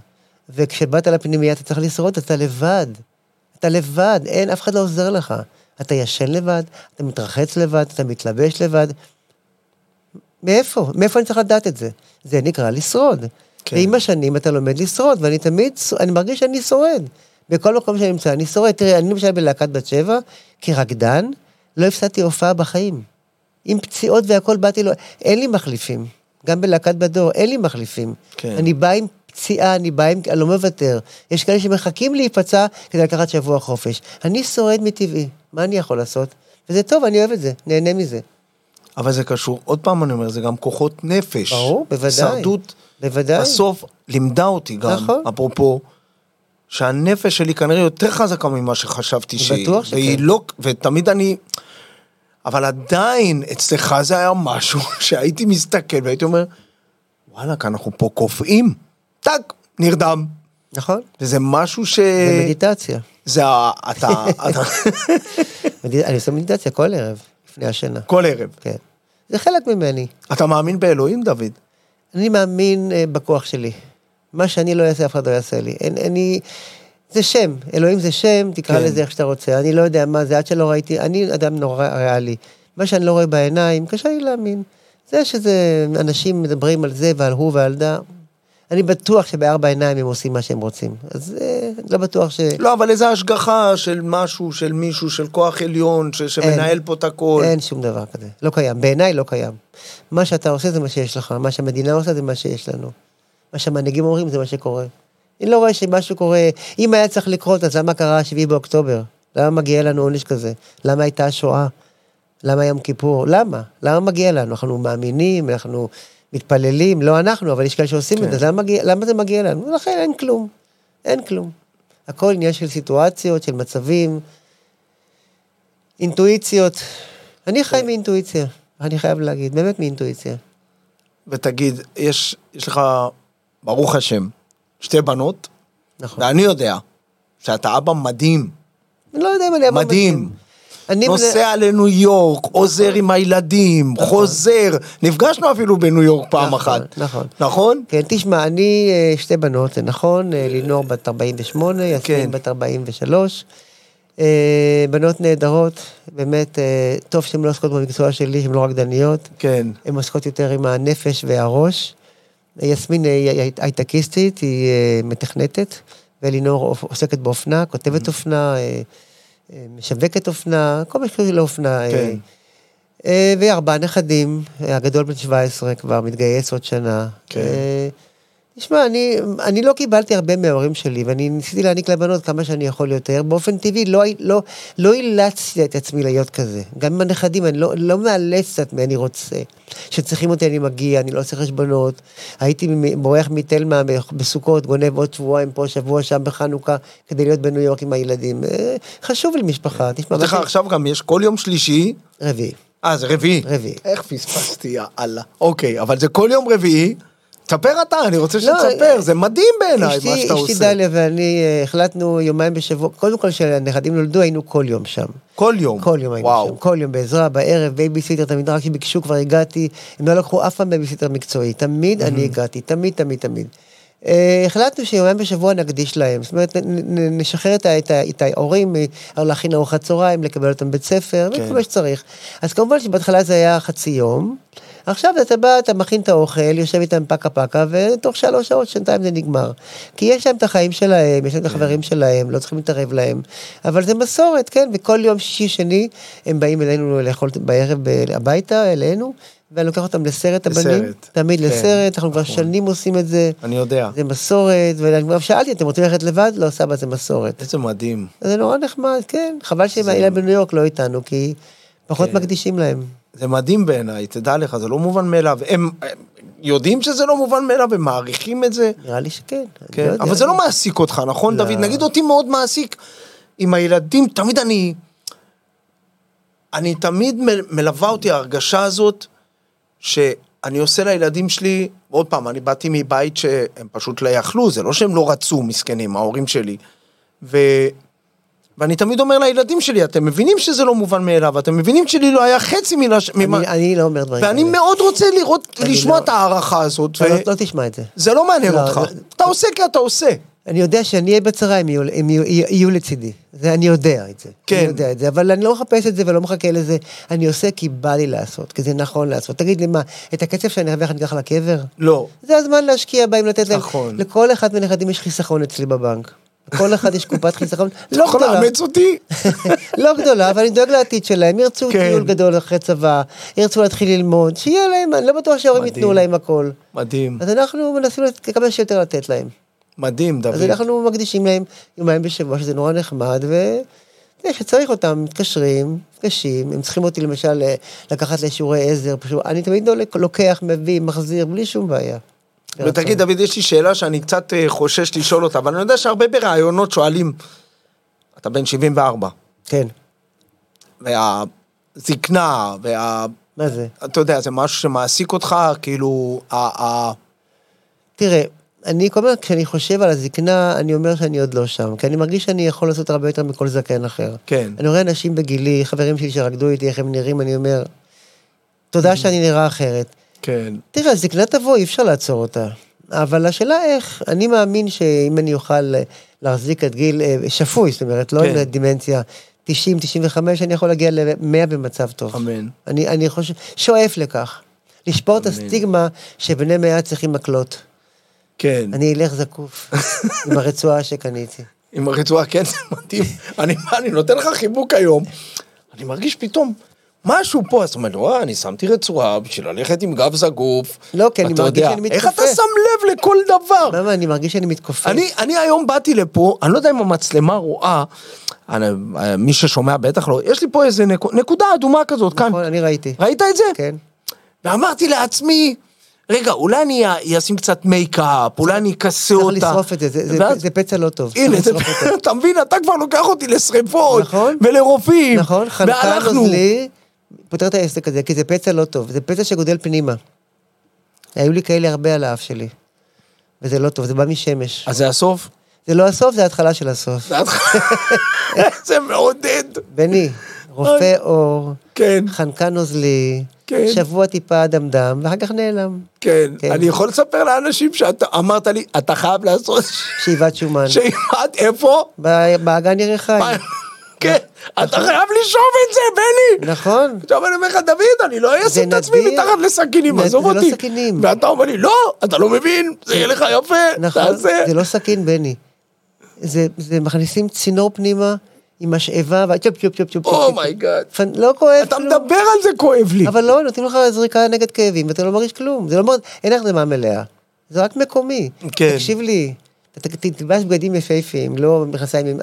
וכשבאת לפנימייה אתה צריך לשרוד, אתה לבד. אתה לבד, אין, אף אחד לא עוזר לך. אתה ישן לבד, אתה מתרחץ לבד, אתה מתלבש לבד. מאיפה? מאיפה אני צריך לדעת את זה? זה נקרא לשרוד. כן. ועם השנים אתה לומד לשרוד, ואני תמיד, אני מרגיש שאני שורד. בכל מקום שאני נמצא, אני שורד. תראה, אני למשל בלהקת בת שבע, כרקדן, לא הפסדתי הופעה בחיים. עם פציעות והכל באתי לו, אין לי מחליפים. גם בלהקת בדור, אין לי מחליפים. כן. אני בא עם פציעה, אני בא עם... אני לא מוותר. יש כאלה שמחכים להיפצע כדי לקחת שבוע חופש. אני שורד מטבעי, מה אני יכול לעשות? וזה טוב, אני אוהב את זה, נהנה מזה. אבל זה קשור, עוד פעם אני אומר, זה גם כוחות נפש. ברור, בוודאי. הישרדות, בוודאי. בסוף לימדה אותי גם, נכון. אפרופו, שהנפש שלי כנראה יותר חזקה ממה שחשבתי שהיא. בטוח שכן. והיא לא, ותמיד אני... אבל עדיין, אצלך זה היה משהו שהייתי מסתכל והייתי אומר, וואלכ, אנחנו פה קופאים, טאק, נרדם. נכון? וזה משהו ש... זה מדיטציה. זה ה... אתה... אתה... אני עושה מדיטציה כל ערב, לפני השינה. כל ערב. כן. זה חלק ממני. אתה מאמין באלוהים, דוד? אני מאמין אה, בכוח שלי. מה שאני לא אעשה, אף אחד לא יעשה לי. אין, אני... זה שם, אלוהים זה שם, תקרא כן. לזה איך שאתה רוצה. אני לא יודע מה זה, עד שלא ראיתי, אני אדם נורא ריאלי. מה שאני לא רואה בעיניים, קשה לי להאמין. זה שזה, אנשים מדברים על זה ועל הוא ועל דה, אני בטוח שבארבע עיניים הם עושים מה שהם רוצים. אז אה, לא בטוח ש... לא, אבל איזה השגחה של משהו, של מישהו, של כוח עליון, ש... שמנהל פה את הכל. אין שום דבר כזה. לא קיים. בעיניי לא קיים. מה שאתה עושה זה מה שיש לך, מה שהמדינה עושה זה מה שיש לנו. מה שהמנהיגים אומרים זה מה שקורה. אני לא רואה שמשהו קורה, אם היה צריך לקרות, אז למה קרה 7 באוקטובר? למה מגיע לנו עונש כזה? למה הייתה שואה? למה יום כיפור? למה? למה מגיע לנו? אנחנו מאמינים, אנחנו מתפללים, לא אנחנו, אבל יש כאלה שעושים את כן. זה, אז למה, זה מגיע לנו? לכן אין כלום. אין כלום. הכל עניין של סיטואציות, של מצבים, אינטואיציות. אני חי מאינטואיציה, אני חייב להגיד, באמת מאינטואיציה. ותגיד, יש, יש לך, ברוך השם, שתי בנות, נכון. ואני יודע שאתה אבא מדהים, אני לא יודע אם אני אבא מדהים. אני... נוסע לניו יורק, עוזר עם הילדים, חוזר, נפגשנו אפילו בניו יורק פעם נכון, אחת. נכון. נכון? כן, תשמע, אני אה, שתי בנות, זה נכון, אה, לינור בת 48, כן. יסמין בת 43. אה, בנות נהדרות, באמת, טוב שהן לא עוסקות במקצוע שלי, שהן לא רקדניות. כן. הן עוסקות יותר עם הנפש והראש. יסמין היא הי- הייטקיסטית, היא מתכנתת, ולינור עוסקת באופנה, כותבת אופנה, אה, אה, משווקת אופנה, כל מה שקשור לאופנה. אה, כן. אה, וארבעה נכדים, אה, הגדול בן 17 כבר מתגייס עוד שנה. כן. אה, תשמע, אני, אני לא קיבלתי הרבה מההורים שלי, ואני ניסיתי להעניק לבנות כמה שאני יכול יותר. באופן טבעי, לא, לא, לא אילצתי את עצמי להיות כזה. גם עם הנכדים, אני לא, לא מאלץ את מי אני רוצה. כשצריכים אותי אני מגיע, אני לא עושה חשבונות. הייתי בורח מתלמה בסוכות, גונב עוד שבועיים פה, שבוע שם בחנוכה, כדי להיות בניו יורק עם הילדים. אה, חשוב לי משפחה, תשמע, לך עכשיו גם, יש כל יום שלישי, רביעי, אה, זה רביעי. רביעי. איך פספסתי, יא אללה. אוקיי, אבל זה כל יום רביעי. תספר אתה, אני רוצה לא, שתספר, זה מדהים בעיניי אשתי- מה שאתה אשתי עושה. דליה ואני אה, החלטנו יומיים בשבוע, קודם כל כשהנכדים נולדו היינו כל יום שם. כל יום. כל יום היינו וואו. שם, כל יום בעזרה, בערב, בייביסיטר, תמיד רק שביקשו כבר הגעתי, הם לא לקחו אף פעם בייביסיטר מקצועי, תמיד אני הגעתי, תמיד, תמיד, תמיד. אה, החלטנו שיומיים בשבוע נקדיש להם, זאת אומרת, נשחרר את את את ההורים, להכין ארוחת צהריים, לקבל אותם בבית ספר, כן. וכל מה שצריך. אז כמובן שבהתחלה זה היה חצי יום, עכשיו אתה בא, אתה מכין את האוכל, יושב איתם פקה פקה, ותוך שלוש שעות, שנתיים זה נגמר. כי יש להם את החיים שלהם, יש להם את החברים שלהם, לא צריכים להתערב להם. אבל זה מסורת, כן, וכל יום שישי שני הם באים אלינו לאכול בערב הביתה, אלינו, ואני לוקח אותם לסרט הבנים. לסרט. תמיד כן, לסרט, אנחנו כבר נכון. שנים עושים את זה. אני יודע. זה מסורת, ואני כבר שאלתי, אתם רוצים ללכת לבד? לא, סבא, זה מסורת. איזה מדהים. זה נורא נחמד, כן. חבל שהם בניו יורק לא איתנו, כי פחות כן. מקדישים להם. זה מדהים בעיניי, תדע לך, זה לא מובן מאליו. הם הם יודעים שזה לא מובן מאליו, הם מעריכים את זה. נראה לי שכן. כן, לא יודע. אבל זה לא מעסיק אותך, נכון, לא. דוד? נגיד אותי מאוד מעסיק עם הילדים, תמיד אני... אני תמיד מל- מלווה אותי ההרגשה הזאת, שאני עושה לילדים שלי, עוד פעם, אני באתי מבית שהם פשוט לא יכלו, זה לא שהם לא רצו, מסכנים, ההורים שלי. ו... ואני תמיד אומר לילדים שלי, אתם מבינים שזה לא מובן מאליו, אתם מבינים שלי לא היה חצי מילה... ש- ממה... אני- אני לא אומר דברים ואני כאלה. מאוד רוצה לראות, אני לשמוע לא- את ההערכה הזאת, לא- ו... לא תשמע את זה. זה לא מעניין לא, אותך. לא- אתה עושה כי אתה עושה. אני יודע שאני אהיה בצרה, הם יהיו, הם יהיו, יהיו לצידי. זה, אני יודע את זה. כן. אני יודע את זה, אבל אני לא מחפש את זה ולא מחכה לזה. אני עושה כי בא לי לעשות, כי זה נכון לעשות. תגיד לי מה, את הכסף שאני ארוויח אני אקח לקבר? לא. זה הזמן להשקיע בהם, לתת להם. נכון. לכל אחד מהנכדים יש חיסכון אצלי בבנק. כל אחד יש קופת חיסכון, אתה לא יכול גדולה, לאמץ אותי? לא גדולה, אבל אני דואג לעתיד שלהם, ירצו כן. טיול גדול אחרי צבא, ירצו להתחיל ללמוד, שיהיה להם, אני לא בטוח שההורים. ייתנו להם הכל. מדהים, אז אנחנו מנסים כמה שיותר לתת להם. מדהים, דוד. אז אנחנו מקדישים להם יומיים בשבוע, שזה נורא נחמד, ו... אתה יודע, שצריך אותם, מתקשרים, נפגשים, הם צריכים אותי למשל לקחת לשיעורי עזר, פשוט, אני תמיד לא לוקח, מביא, מחזיר, בלי שום בעיה. ותגיד, דוד, יש לי שאלה שאני קצת אה, חושש לשאול אותה, אבל אני יודע שהרבה בראיונות שואלים, אתה בן 74, כן, והזקנה, וה... מה זה? אתה יודע, זה משהו שמעסיק אותך, כאילו, ה- ה- תראה, אני כל הזמן, כשאני חושב על הזקנה, אני אומר שאני עוד לא שם, כי אני מרגיש שאני יכול לעשות הרבה יותר מכל זקן אחר. כן. אני רואה אנשים בגילי, חברים שלי שרקדו איתי, איך הם נראים, אני אומר, תודה שאני נראה אחרת. כן. תראה, הזקנה תבוא, אי אפשר לעצור אותה. אבל השאלה איך, אני מאמין שאם אני אוכל אה, להחזיק את גיל אה, שפוי, זאת אומרת, לא כן. עם דימנציה 90, 95, אני יכול להגיע ל-100 במצב טוב. אמן. אני, אני חושב, שואף לכך. לשבור את. הסטיגמה שבני מאה צריכים מקלות. כן. אני אלך זקוף עם הרצועה שקניתי. עם הרצועה, כן, זה מדהים. אני, אני נותן לך חיבוק היום, אני מרגיש פתאום משהו פה, אז אתה אומר, וואה, אני שמתי רצועה בשביל ללכת עם גב זגוף. לא, כי אני מרגיש שאני איך אתה מתכופף. שם לב לכל דבר? למה, אני מרגיש שאני מתכופף. אני, אני היום באתי לפה, אני לא יודע אם המצלמה רואה, אני, מי ששומע בטח לא, יש לי פה איזה נקוד, נקודה אדומה כזאת כאן. נכון, אני ראיתי. ראית את זה? כן. ואמרתי לעצמי, רגע, אולי אני אשים קצת מייקאפ, אולי אני אכסה צריך אותה. לשרוף את זה, זה- זה- ואז- זה פצע לא טוב. הנה, צריך זה-. אתה מבין, אתה כבר לוקח אותי לשריפות, נכון. ולרופאים, נכון, חנקן. נוזלי, פותר את העסק הזה, כי זה פצע לא טוב, זה פצע שגודל פנימה. היו לי כאלה הרבה על האף שלי. וזה לא טוב, זה בא משמש. אז זה הסוף? זה לא הסוף, זה ההתחלה של הסוף. זה התח- זה מעודד. בני, רופא עור, כן, חנקן נוזלי, כן. שבוע טיפה דמדם, ואחר כך נעלם. כן. כן. אני יכול לספר לאנשים שאתה אמרת לי, אתה חייב לעשות שאיבת שומן. שאימת איפה? באגן ירחיים. כן, אתה חייב לשאוב את זה, בני. נכון. עכשיו אני אומר לך, דוד, אני לא אשים את עצמי. מתחת לסכינים, עזוב זה לא אותי. סכינים. ואתה אומר לי, לא, אתה לא מבין, זה יהיה לך יפה, נכון. זה לא סכין, בני. זה, מכניסים צינור פנימה עם משאבה, וצ'ופ צ'ופ צ'ופ צ'ופ. צ'ופ. oh my god. פנ- לא כואב אתה. מדבר על זה, כואב לי. אבל לא, נותנים לך זריקה נגד כאבים, ואתה לא מרגיש כלום. זה לא מרגיש, אין החלמה מלאה. זה רק מקומי. כן. תקשיב לי, אתה תלבש בגדים יפהפיים, לא מכנסיים עם...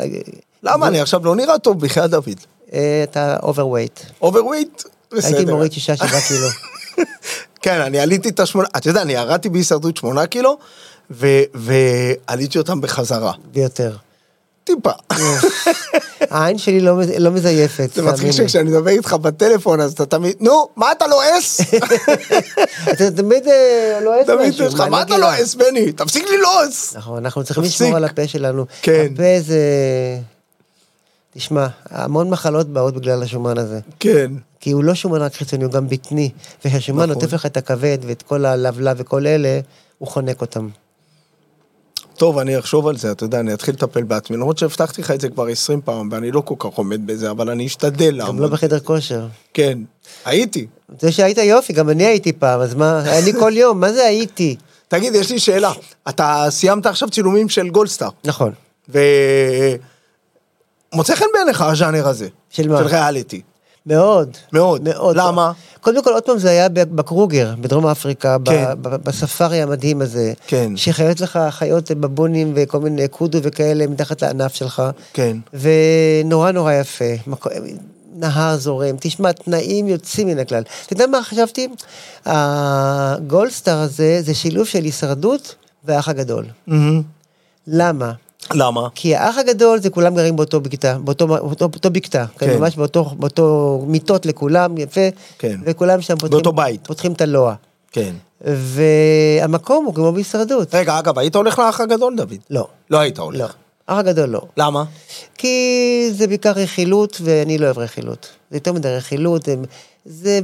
למה, אני עכשיו לא נראה טוב בחייאת דוד. אה, אתה overweight. overweight? בסדר. הייתי מוריד שישה, שבעה קילו. כן, אני עליתי את השמונה, אתה יודע, אני ירדתי בהישרדות שמונה קילו, ועליתי אותם בחזרה. ביותר. טיפה. העין שלי לא לא מזייפת. זה מצחיק. שכשאני מדבר איתך בטלפון, אז אתה תמיד, נו, מה אתה לועס? אתה תמיד אה, לועס תמיד משהו. יש לך, מה אתה? לועס, בני? תפסיק ללעוס. נכון, אנחנו צריכים. לשמור על הפה שלנו. כן. הפה זה... תשמע, המון מחלות באות בגלל השומן הזה. כן. כי הוא לא שומן רק חיצוני, הוא גם בטני. וכשהשומן נכון. נוטף לך את הכבד ואת כל הלבלב וכל אלה, הוא חונק אותם. טוב, אני אחשוב על זה, אתה יודע, אני אתחיל לטפל בעצמי, למרות שהבטחתי לך את זה כבר 20 פעם, ואני לא כל כך עומד בזה, אבל אני אשתדל גם לא לעמוד. בחדר כושר. כן, הייתי. זה שהיית יופי, גם אני הייתי פעם, אז מה? אני כל יום, מה זה הייתי? תגיד, יש לי שאלה, אתה סיימת עכשיו צילומים של גולדסטאר, נכון. ו... מוצא חן בעיניך הז'אנר הזה. של מה? של ריאליטי. מאוד. מאוד. מאוד. למה? קודם כל, עוד פעם, זה היה בקרוגר, בדרום אפריקה, כן. ב- בספארי המדהים הזה. כן. שחיות לך חיות בבונים וכל מיני קודו וכאלה מתחת לענף שלך. כן. ונורא נורא יפה. נהר זורם, תשמע, תנאים יוצאים מן הכלל. אתה יודע מה חשבתי? הגולדסטאר הזה זה שילוב של הישרדות והאח הגדול. מהמם. למה? למה? כי האח הגדול זה כולם גרים באותו בקתה, באותו, באותו, באותו בקתה, כן. כן. ממש באותו, באותו מיטות לכולם, יפה, כן. וכולם שם פותחים, באותו בית. פותחים את הלוע. כן. והמקום הוא כמו בהישרדות. רגע, אגב, היית הולך לאח הגדול, דוד? לא, לא היית הולך. לא. האח הגדול לא. למה? כי זה בעיקר רכילות, ואני לא אוהב רכילות. זה יותר מדי רכילות, זה, זה,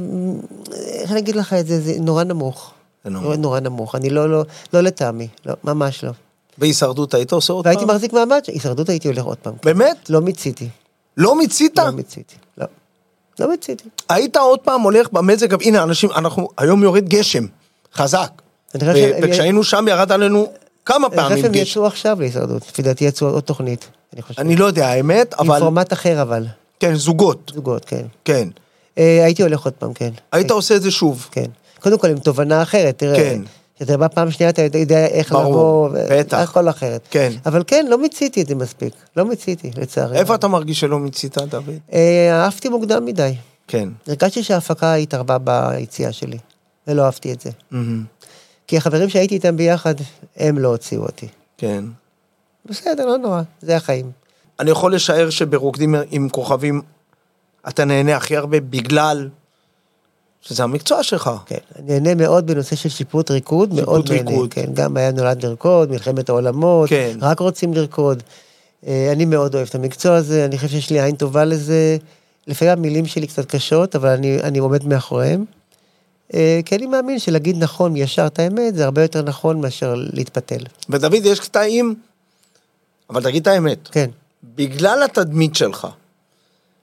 איך אני אגיד לך את זה, זה נורא נמוך. זה נורא. נורא, נורא נמוך, אני לא, לא, לא לטעמי, לא, ממש לא. בהישרדות היית עושה עוד והייתי פעם? מחזיק מעמד, הישרדות הייתי הולך עוד פעם. באמת? לא מיציתי, לא מיצית? לא מיציתי, לא. לא מיציתי. היית עוד פעם הולך במזג, הנה אנשים, אנחנו, היום יורד גשם, חזק. וכשהיינו שם ירד עלינו כמה אני חושב פעמים שהם. יצאו עכשיו להישרדות, לפי דעתי יצאו עוד תוכנית, אני חושב. אני לא יודע, האמת, עם אבל... פורמט אחר אבל, כן, זוגות, זוגות, כן. כן. אה, הייתי הולך עוד פעם, כן. היית עושה את זה שוב. כן. קודם כל עם תובנה אחרת, תראה. כן. כשאתה בא פעם שנייה, אתה יודע איך ברור, לבוא, בטח. הכל אחרת. כן. אבל כן, לא מיציתי את זה מספיק. לא מיציתי, לצערי. איפה אתה מרגיש שלא מיצית, דוד? אה, אהבתי מוקדם מדי. כן. הרגשתי שההפקה התערבה ביציאה שלי, ולא אהבתי את זה. מהמם. כי החברים שהייתי איתם ביחד, הם לא הוציאו אותי. כן. בסדר, לא נורא, זה החיים. אני יכול לשער שברוקדים עם כוכבים אתה נהנה הכי הרבה בגלל שזה המקצוע שלך. כן, אני נהנה מאוד בנושא של שיפוט ריקוד, שיפוט מאוד נהנה. ריקוד. כן, גם היה נולד לרקוד, מלחמת העולמות, כן. רק רוצים לרקוד. אה, אני מאוד אוהב את המקצוע הזה, אני חושב שיש לי עין טובה לזה. לפעמים המילים שלי קצת קשות, אבל אני, אני עומד מאחוריהם. אה, כי אני מאמין שלהגיד נכון ישר את האמת, זה הרבה יותר נכון מאשר להתפתל. ודוד, יש קטעים, אבל תגיד את האמת, כן, בגלל התדמית שלך,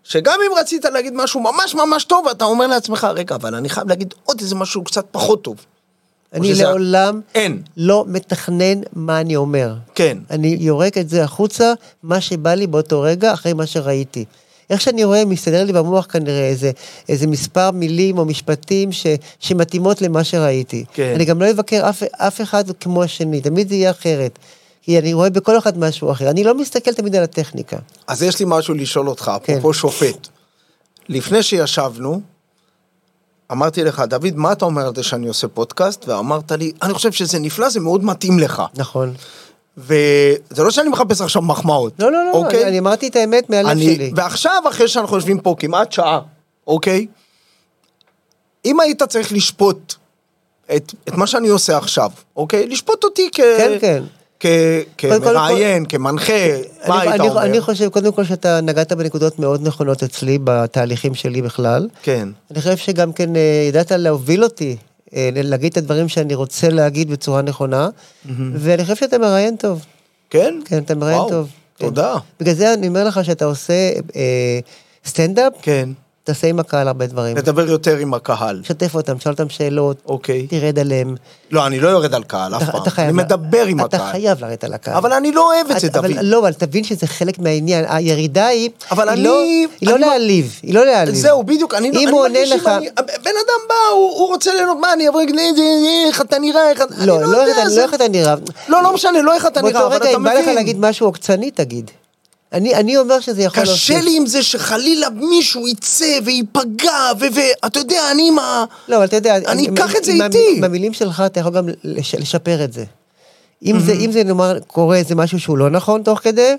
שגם אם רצית להגיד משהו ממש ממש טוב, אתה אומר לעצמך, רגע, אבל אני חייב להגיד עוד איזה משהו קצת פחות טוב. אני שזה- לעולם אין. לא מתכנן מה אני אומר. כן. אני יורק את זה החוצה, מה שבא לי באותו רגע, אחרי מה שראיתי. איך שאני רואה, מסתדר לי במוח כנראה איזה, איזה מספר מילים או משפטים ש, שמתאימות למה שראיתי. כן. אני גם לא אבקר אף, אף אחד כמו השני, תמיד זה יהיה אחרת. כי אני רואה בכל אחד משהו אחר. אני לא מסתכל תמיד על הטכניקה. אז יש לי משהו לשאול אותך, כן. אפרופו שופט. לפני שישבנו, אמרתי לך, דוד, מה אתה אומר על זה שאני עושה פודקאסט? ואמרת לי, אני חושב שזה נפלא, זה מאוד מתאים לך. נכון. וזה לא שאני מחפש עכשיו מחמאות. לא, לא, לא, אוקיי? אני, אני אמרתי את האמת מהלב אני, שלי. ועכשיו, אחרי שאנחנו יושבים פה כמעט שעה, אוקיי? אם היית צריך לשפוט את, את מה שאני עושה עכשיו, אוקיי? לשפוט אותי כ... כן, כן. כמראיין, כמנחה, מה אני, היית אומר? אני חושב, קודם כל, שאתה נגעת בנקודות מאוד נכונות אצלי, בתהליכים שלי בכלל. כן, אני חושב שגם כן אה, ידעת להוביל אותי, אה, להגיד את הדברים שאני רוצה להגיד בצורה נכונה, ואני חושב שאתה מראיין טוב. כן? כן, אתה מראיין טוב. כן. תודה. בגלל זה אני אומר לך שאתה עושה אה, סטנדאפ, כן, תעשה עם הקהל הרבה דברים. נדבר יותר עם הקהל, שתף אותם, שאל אותם שאלות, אוקיי? תרד עליהם. לא, אני לא יורד על קהל אף אתה- פעם, אתה חייב אני מדבר עם אתה הקהל. חייב לרדת על הקהל. אבל אני לא אוהב את זה, אתה- דוד. לא, אבל תבין שזה חלק מהעניין. הירידה היא, אבל היא אני- לא, היא לא אני לא- להעליב, היא לא להעליב. זהו, בדיוק, אני לא... אם אני הוא עונה לך... בן אדם בא, הוא הוא רוצה ליהנות, מה, אני אבוא להגיד, לי, איך אתה נראה, איך אתה... לא, לא איך- לא איך אתה נראה. לא, לא משנה, לא איך אתה נראה, באותו אבל רגע, אתה אם בא לך מבין. להגיד משהו עוקצני, תגיד. אני אני אומר שזה יכול קשה לי עם זה שחלילה מישהו יצא וייפגע, ואתה יודע, אני עם ה... לא, אבל אתה יודע, אני אקח את זה איתי. המילים שלך אתה יכול גם לש- לשפר את זה. אם זה, אם זה נאמר, קורה איזה משהו שהוא לא נכון תוך כדי,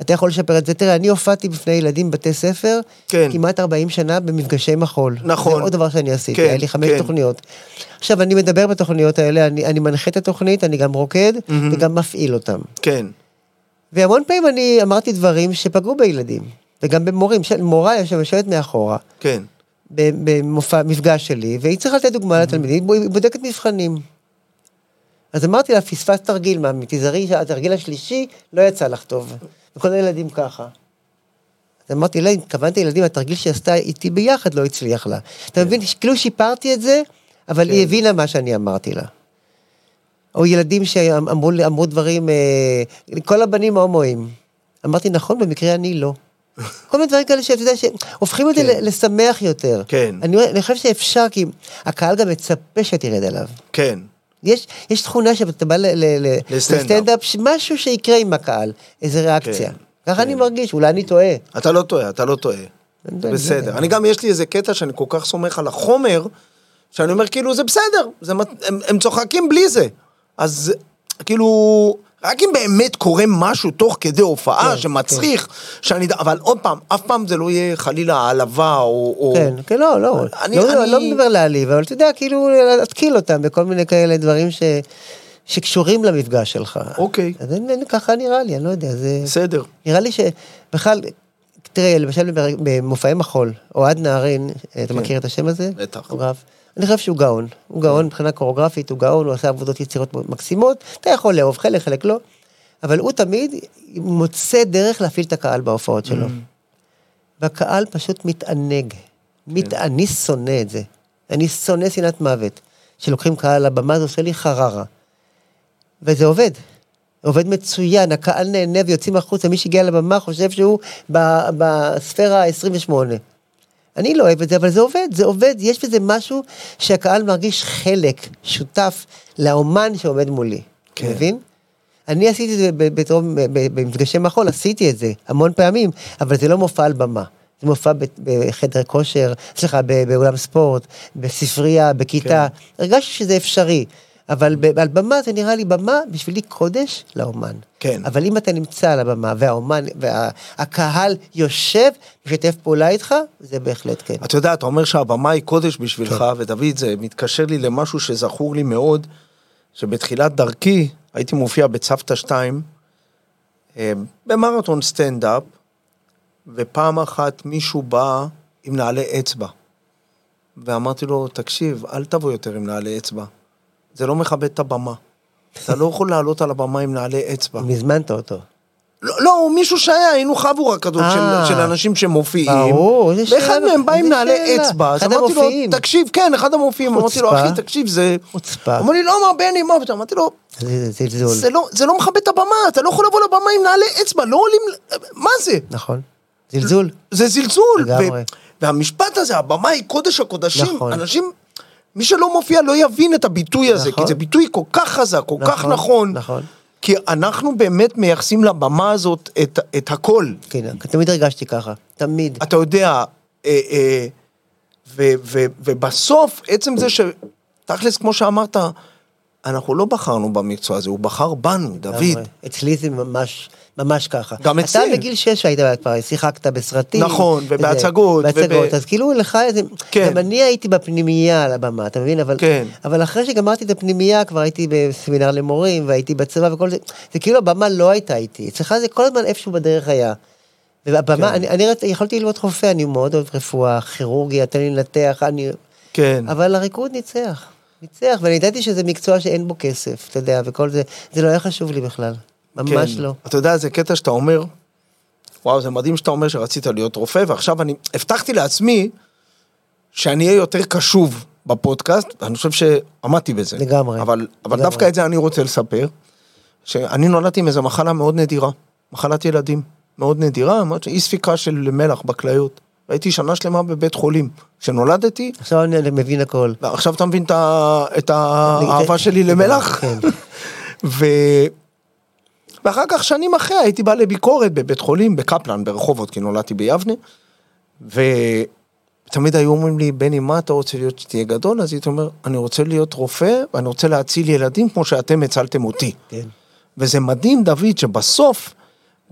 אתה יכול לשפר את זה. תראה, אני הופעתי בפני ילדים בבתי ספר, כן. כמעט 40 שנה במפגשי מחול. נכון. זה עוד דבר שאני עשיתי, כן, היה לי חמש כן. תוכניות. עכשיו, אני מדבר בתוכניות האלה, אני, אני מנחה את התוכנית, אני גם רוקד, וגם מפעיל אותם. כן, והמון פעמים אני אמרתי דברים שפגעו בילדים, וגם במורים, של- מורה יושבת מאחורה. כן. במופע, מפגש שלי, והיא צריכה לתת דוגמה לתלמידים, היא בודקת מבחנים. אז אמרתי לה, פספסת תרגיל, מאמי, תיזהרי שהתרגיל השלישי לא יצא לך טוב. וכל הילדים ככה. אז אמרתי לה, התכוונתי לילדים, התרגיל שהיא עשתה איתי ביחד לא הצליח לה. אתה מבין, כאילו שיפרתי את זה, אבל היא הבינה מה שאני אמרתי לה. או ילדים שאמרו לי- אמרו דברים, אה, כל הבנים הומואים. אמרתי, נכון, במקרה אני לא. כל מיני דברים כאלה שאתה יודע, שהופכים את זה כן. לשמח יותר. כן. אני, אני חושב שאפשר, כי הקהל גם מצפה שתרד עליו. כן. יש, יש תכונה שאתה בא לסטנדאפ. משהו שיקרה עם הקהל, איזה ריאקציה. כן, ככה כן. אני מרגיש, אולי אני טועה. אתה לא טועה, אתה לא טועה. לא בסדר. אני גם, יש לי איזה קטע שאני כל כך סומך על החומר, שאני אומר, כאילו, זה בסדר, זה, הם, הם צוחקים בלי זה. אז כאילו, רק אם באמת קורה משהו תוך כדי הופעה כן, שמצריך, שאני... אבל עוד פעם, אף פעם זה לא יהיה חלילה העלבה או... או... כן, כן, לא, לא. אני- לא, אני- לא מדבר להעליב, אבל אתה יודע, כאילו, להתקיל אותם בכל מיני כאלה דברים ש... שקשורים למפגש שלך. אוקיי. אז אין, אין, ככה נראה לי, אני לא יודע, זה... בסדר. נראה לי שבכלל, תראה, למשל במ- במופעי מחול, אוהד נהרין, אתה מכיר את השם הזה? כן. בטח. אני חושב שהוא גאון. הוא גאון מבחינה קוריאוגרפית, הוא גאון, הוא עושה עבודות יצירות מקסימות, אתה יכול לאהוב חלק, חלק לא, אבל הוא תמיד מוצא דרך להפעיל את הקהל בהופעות Mm. שלו. והקהל פשוט מתענג. כן. מת... אני שונא את זה. אני שונא שנאת מוות. שלוקחים קהל לבמה, זה עושה לי חררה. וזה עובד. עובד מצוין, הקהל נהנה ויוצאים החוצה, מי שהגיע לבמה חושב שהוא בספירה ה-28. אני לא אוהב את זה, אבל זה עובד, זה עובד, יש בזה משהו שהקהל מרגיש חלק, שותף לאומן שעומד מולי. כן. מבין? אני עשיתי את זה ב- בתור, ב- ב- במפגשי מחול, עשיתי את זה המון פעמים, אבל זה לא מופע על במה. זה מופע בחדר כושר, סליחה, באולם ספורט, בספרייה, בכיתה. כן. הרגשתי שזה אפשרי. אבל על במה זה נראה לי במה בשבילי קודש לאומן. כן. אבל אם אתה נמצא על הבמה והאומן והקהל יושב משתף פעולה איתך, זה בהחלט כן. אתה יודע, אתה אומר שהבמה היא קודש בשבילך, כן. ודוד, זה מתקשר לי למשהו שזכור לי מאוד, שבתחילת דרכי הייתי מופיע בצוותא 2, אה, במרתון סטנדאפ, ופעם אחת מישהו בא עם נעלי אצבע. ואמרתי לו, תקשיב, אל תבוא יותר עם נעלי אצבע. זה לא מכבד את הבמה. אתה לא יכול לעלות על הבמה עם נעלי אצבע. אם הזמנת אותו. לא, לא, הוא מישהו שהיה, היינו חבורה כזאת של, אה. של אנשים שמופיעים. ברור, איזה שאלה. ואחד מהם בא עם נעלי. אצבע, אז אחד אמרתי לו, המופיעים. תקשיב, כן, אחד המופיעים, אמרתי לו. אחי, תקשיב, זה... חוצפה. אמר לי, לא, מה, בני, מה פתאום? אמרתי לו, זה לא, זה לא מכבד את הבמה, אתה לא יכול לבוא לבמה עם נעלי אצבע, לא עולים... מה זה? נכון. זלזול. זה זלזול. לגמרי. והמשפט הזה, הבמה היא קודש הקודשים. נכון. אנשים, מי שלא מופיע לא יבין את הביטוי הזה, נכון. כי זה ביטוי כל כך חזק, כל כך נכון, נכון. נכון. כי אנחנו באמת מייחסים לבמה הזאת את, את הכל. כן, תמיד הרגשתי ככה. תמיד. אתה יודע, אה, אה, ו, ו, ובסוף, עצם זה ש... תכלס, כמו שאמרת, אנחנו לא בחרנו במקצוע הזה, הוא בחר בנו, דוד. אצלי זה ממש, ממש ככה. גם אצלי. אתה בגיל 6 היית כבר, שיחקת בסרטים. נכון, ובהצגות, בהצגות, וב- אז כאילו לך איזה... כן. גם אני הייתי בפנימייה על הבמה, אתה מבין? אבל, כן. אבל אחרי שגמרתי את הפנימייה, כבר הייתי בסמינר למורים, והייתי בצבא וכל זה, זה כאילו הבמה לא הייתה איתי. אצלך זה כל הזמן איפשהו בדרך היה. והבמה, כן. אני, אני רצ... יכולתי ללמוד חופה, אני מאוד אוהב רפואה, כירורגיה, תן לי לנתח, אני... כן. אבל הריקוד ניצח. ניצח, ואני ידעתי שזה מקצוע שאין בו כסף, אתה יודע, וכל זה, זה לא היה חשוב לי בכלל. ממש כן. לא. אתה יודע, זה קטע שאתה אומר, וואו, זה מדהים שאתה אומר שרצית להיות רופא, ועכשיו אני הבטחתי לעצמי שאני אהיה יותר קשוב בפודקאסט, ואני חושב שעמדתי בזה. לגמרי. אבל, אבל לגמרי. דווקא את זה אני רוצה לספר, שאני נולדתי עם איזו מחלה מאוד נדירה, מחלת ילדים, מאוד נדירה, אי ספיקה של מלח בכליות. הייתי שנה שלמה בבית חולים. כשנולדתי, עכשיו אני מבין הכל. ועכשיו אתה מבין את האהבה שלי למלח? כן. ואחר כך, שנים אחרי, הייתי בא לביקורת בבית חולים, בקפלן, ברחובות, כי נולדתי ביבנה. ותמיד היו אומרים לי, בני, מה אתה רוצה להיות שתהיה גדול? אז הייתי אומר, אני רוצה להיות רופא, ואני רוצה להציל ילדים כמו שאתם הצלתם אותי. כן. וזה מדהים, דוד, שבסוף,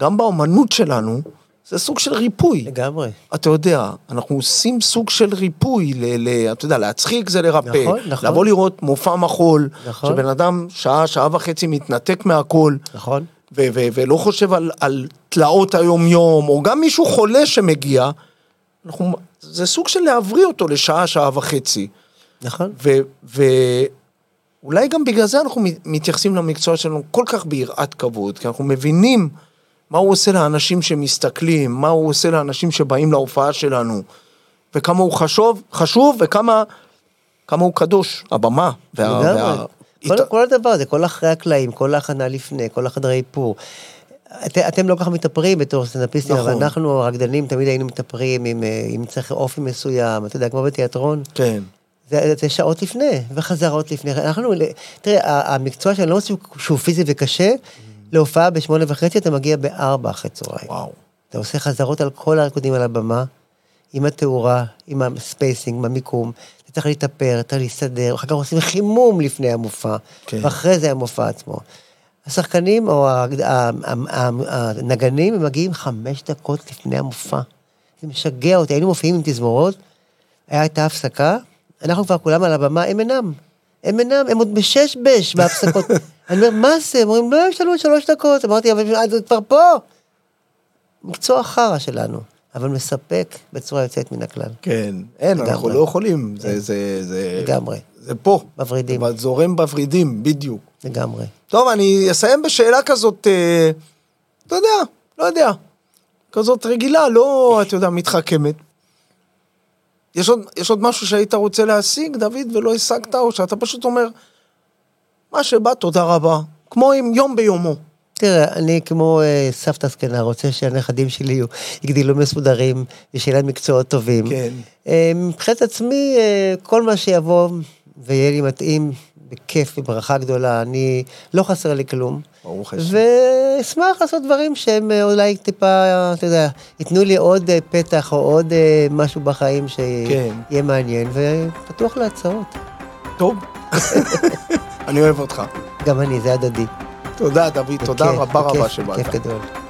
גם באומנות שלנו, זה סוג של ריפוי. לגמרי. אתה יודע, אנחנו עושים סוג של ריפוי, ל, ל, אתה יודע, להצחיק זה לרפא, נכון, נכון. לבוא לראות מופע מחול, נכון. שבן אדם שעה, שעה וחצי מתנתק מהכל, נכון? ו- ו- ולא חושב על, על תלאות היום-יום, או גם מישהו חולה שמגיע, אנחנו, זה סוג של להבריא אותו לשעה, שעה וחצי. נכון? ואולי גם בגלל זה אנחנו מת- מתייחסים למקצוע שלנו כל כך ביראת כבוד, כי אנחנו מבינים מה הוא עושה לאנשים שמסתכלים, מה הוא עושה לאנשים שבאים להופעה שלנו, וכמה הוא חשוב, חשוב וכמה כמה הוא קדוש, הבמה. וה, לגמרי. כל, כל הדבר הזה, כל אחרי הקלעים, כל ההכנה לפני, כל החדרי איפור. את, אתם לא ככה מתאפרים בתור סטנדאפיסטים, נכון. אבל אנחנו הרקדנים תמיד היינו מתאפרים עם, אה, עם צריך אופי מסוים, אתה יודע, כמו בתיאטרון. כן, זה, זה שעות לפני, וחזרות לפני. אנחנו, תראה, המקצוע שלנו לא רק שהוא- פיזי וקשה, להופעה בשמונה וחצי אתה מגיע בארבע אחרי צהריים. וואו. אתה עושה חזרות על כל הריקודים על הבמה, עם התאורה, עם הספייסינג, עם המיקום. אתה צריך להתאפר, אתה צריך להסתדר, אחר כך עושים חימום לפני המופע, כן. ואחרי זה המופע עצמו. השחקנים או הנגנים, הם מגיעים חמש דקות לפני המופע. זה משגע אותי, היינו מופיעים עם תזמורות, הייתה הפסקה, אנחנו כבר כולם על הבמה, הם אינם. הם אינם, הם עוד בשש בש בהפסקות. אני אומר, מה זה? הם אומרים, לא, יש לנו עוד שלוש דקות. אמרתי, אבל את כבר פה. מקצוע חרא שלנו, אבל מספק בצורה יוצאת מן הכלל. כן, אין, אנחנו לגמרי. לא יכולים, זה, זה, זה, לגמרי. זה פה. בוורידים. אבל זורם בוורידים, בדיוק. לגמרי. טוב, אני אסיים בשאלה כזאת, אה, אתה יודע, לא יודע, כזאת רגילה, לא, אתה יודע, מתחכמת. יש עוד, יש עוד משהו שהיית רוצה להשיג, דוד, ולא השגת, או שאתה פשוט אומר, מה שבא, תודה רבה. כמו עם יום ביומו. תראה, אני כמו אה, סבתא זקנה, רוצה שהנכדים שלי יהיו- יגדלו מסודרים, ושיהיה להם מקצועות טובים. כן. אה, מבחינת עצמי, אה, כל מה שיבוא ויהיה לי מתאים, בכיף, בברכה גדולה, אני, לא חסר לי כלום. ברוך השם. ואשמח לעשות דברים שהם אה, אולי טיפה, אתה יודע, ייתנו לי עוד אה, פתח או עוד אה, משהו בחיים כן. שיהיה מעניין, ופתוח להצעות. טוב. אני אוהב אותך. גם אני, זה הדדי. תודה, דוד, תודה רבה רבה שבאת. כיף גדול.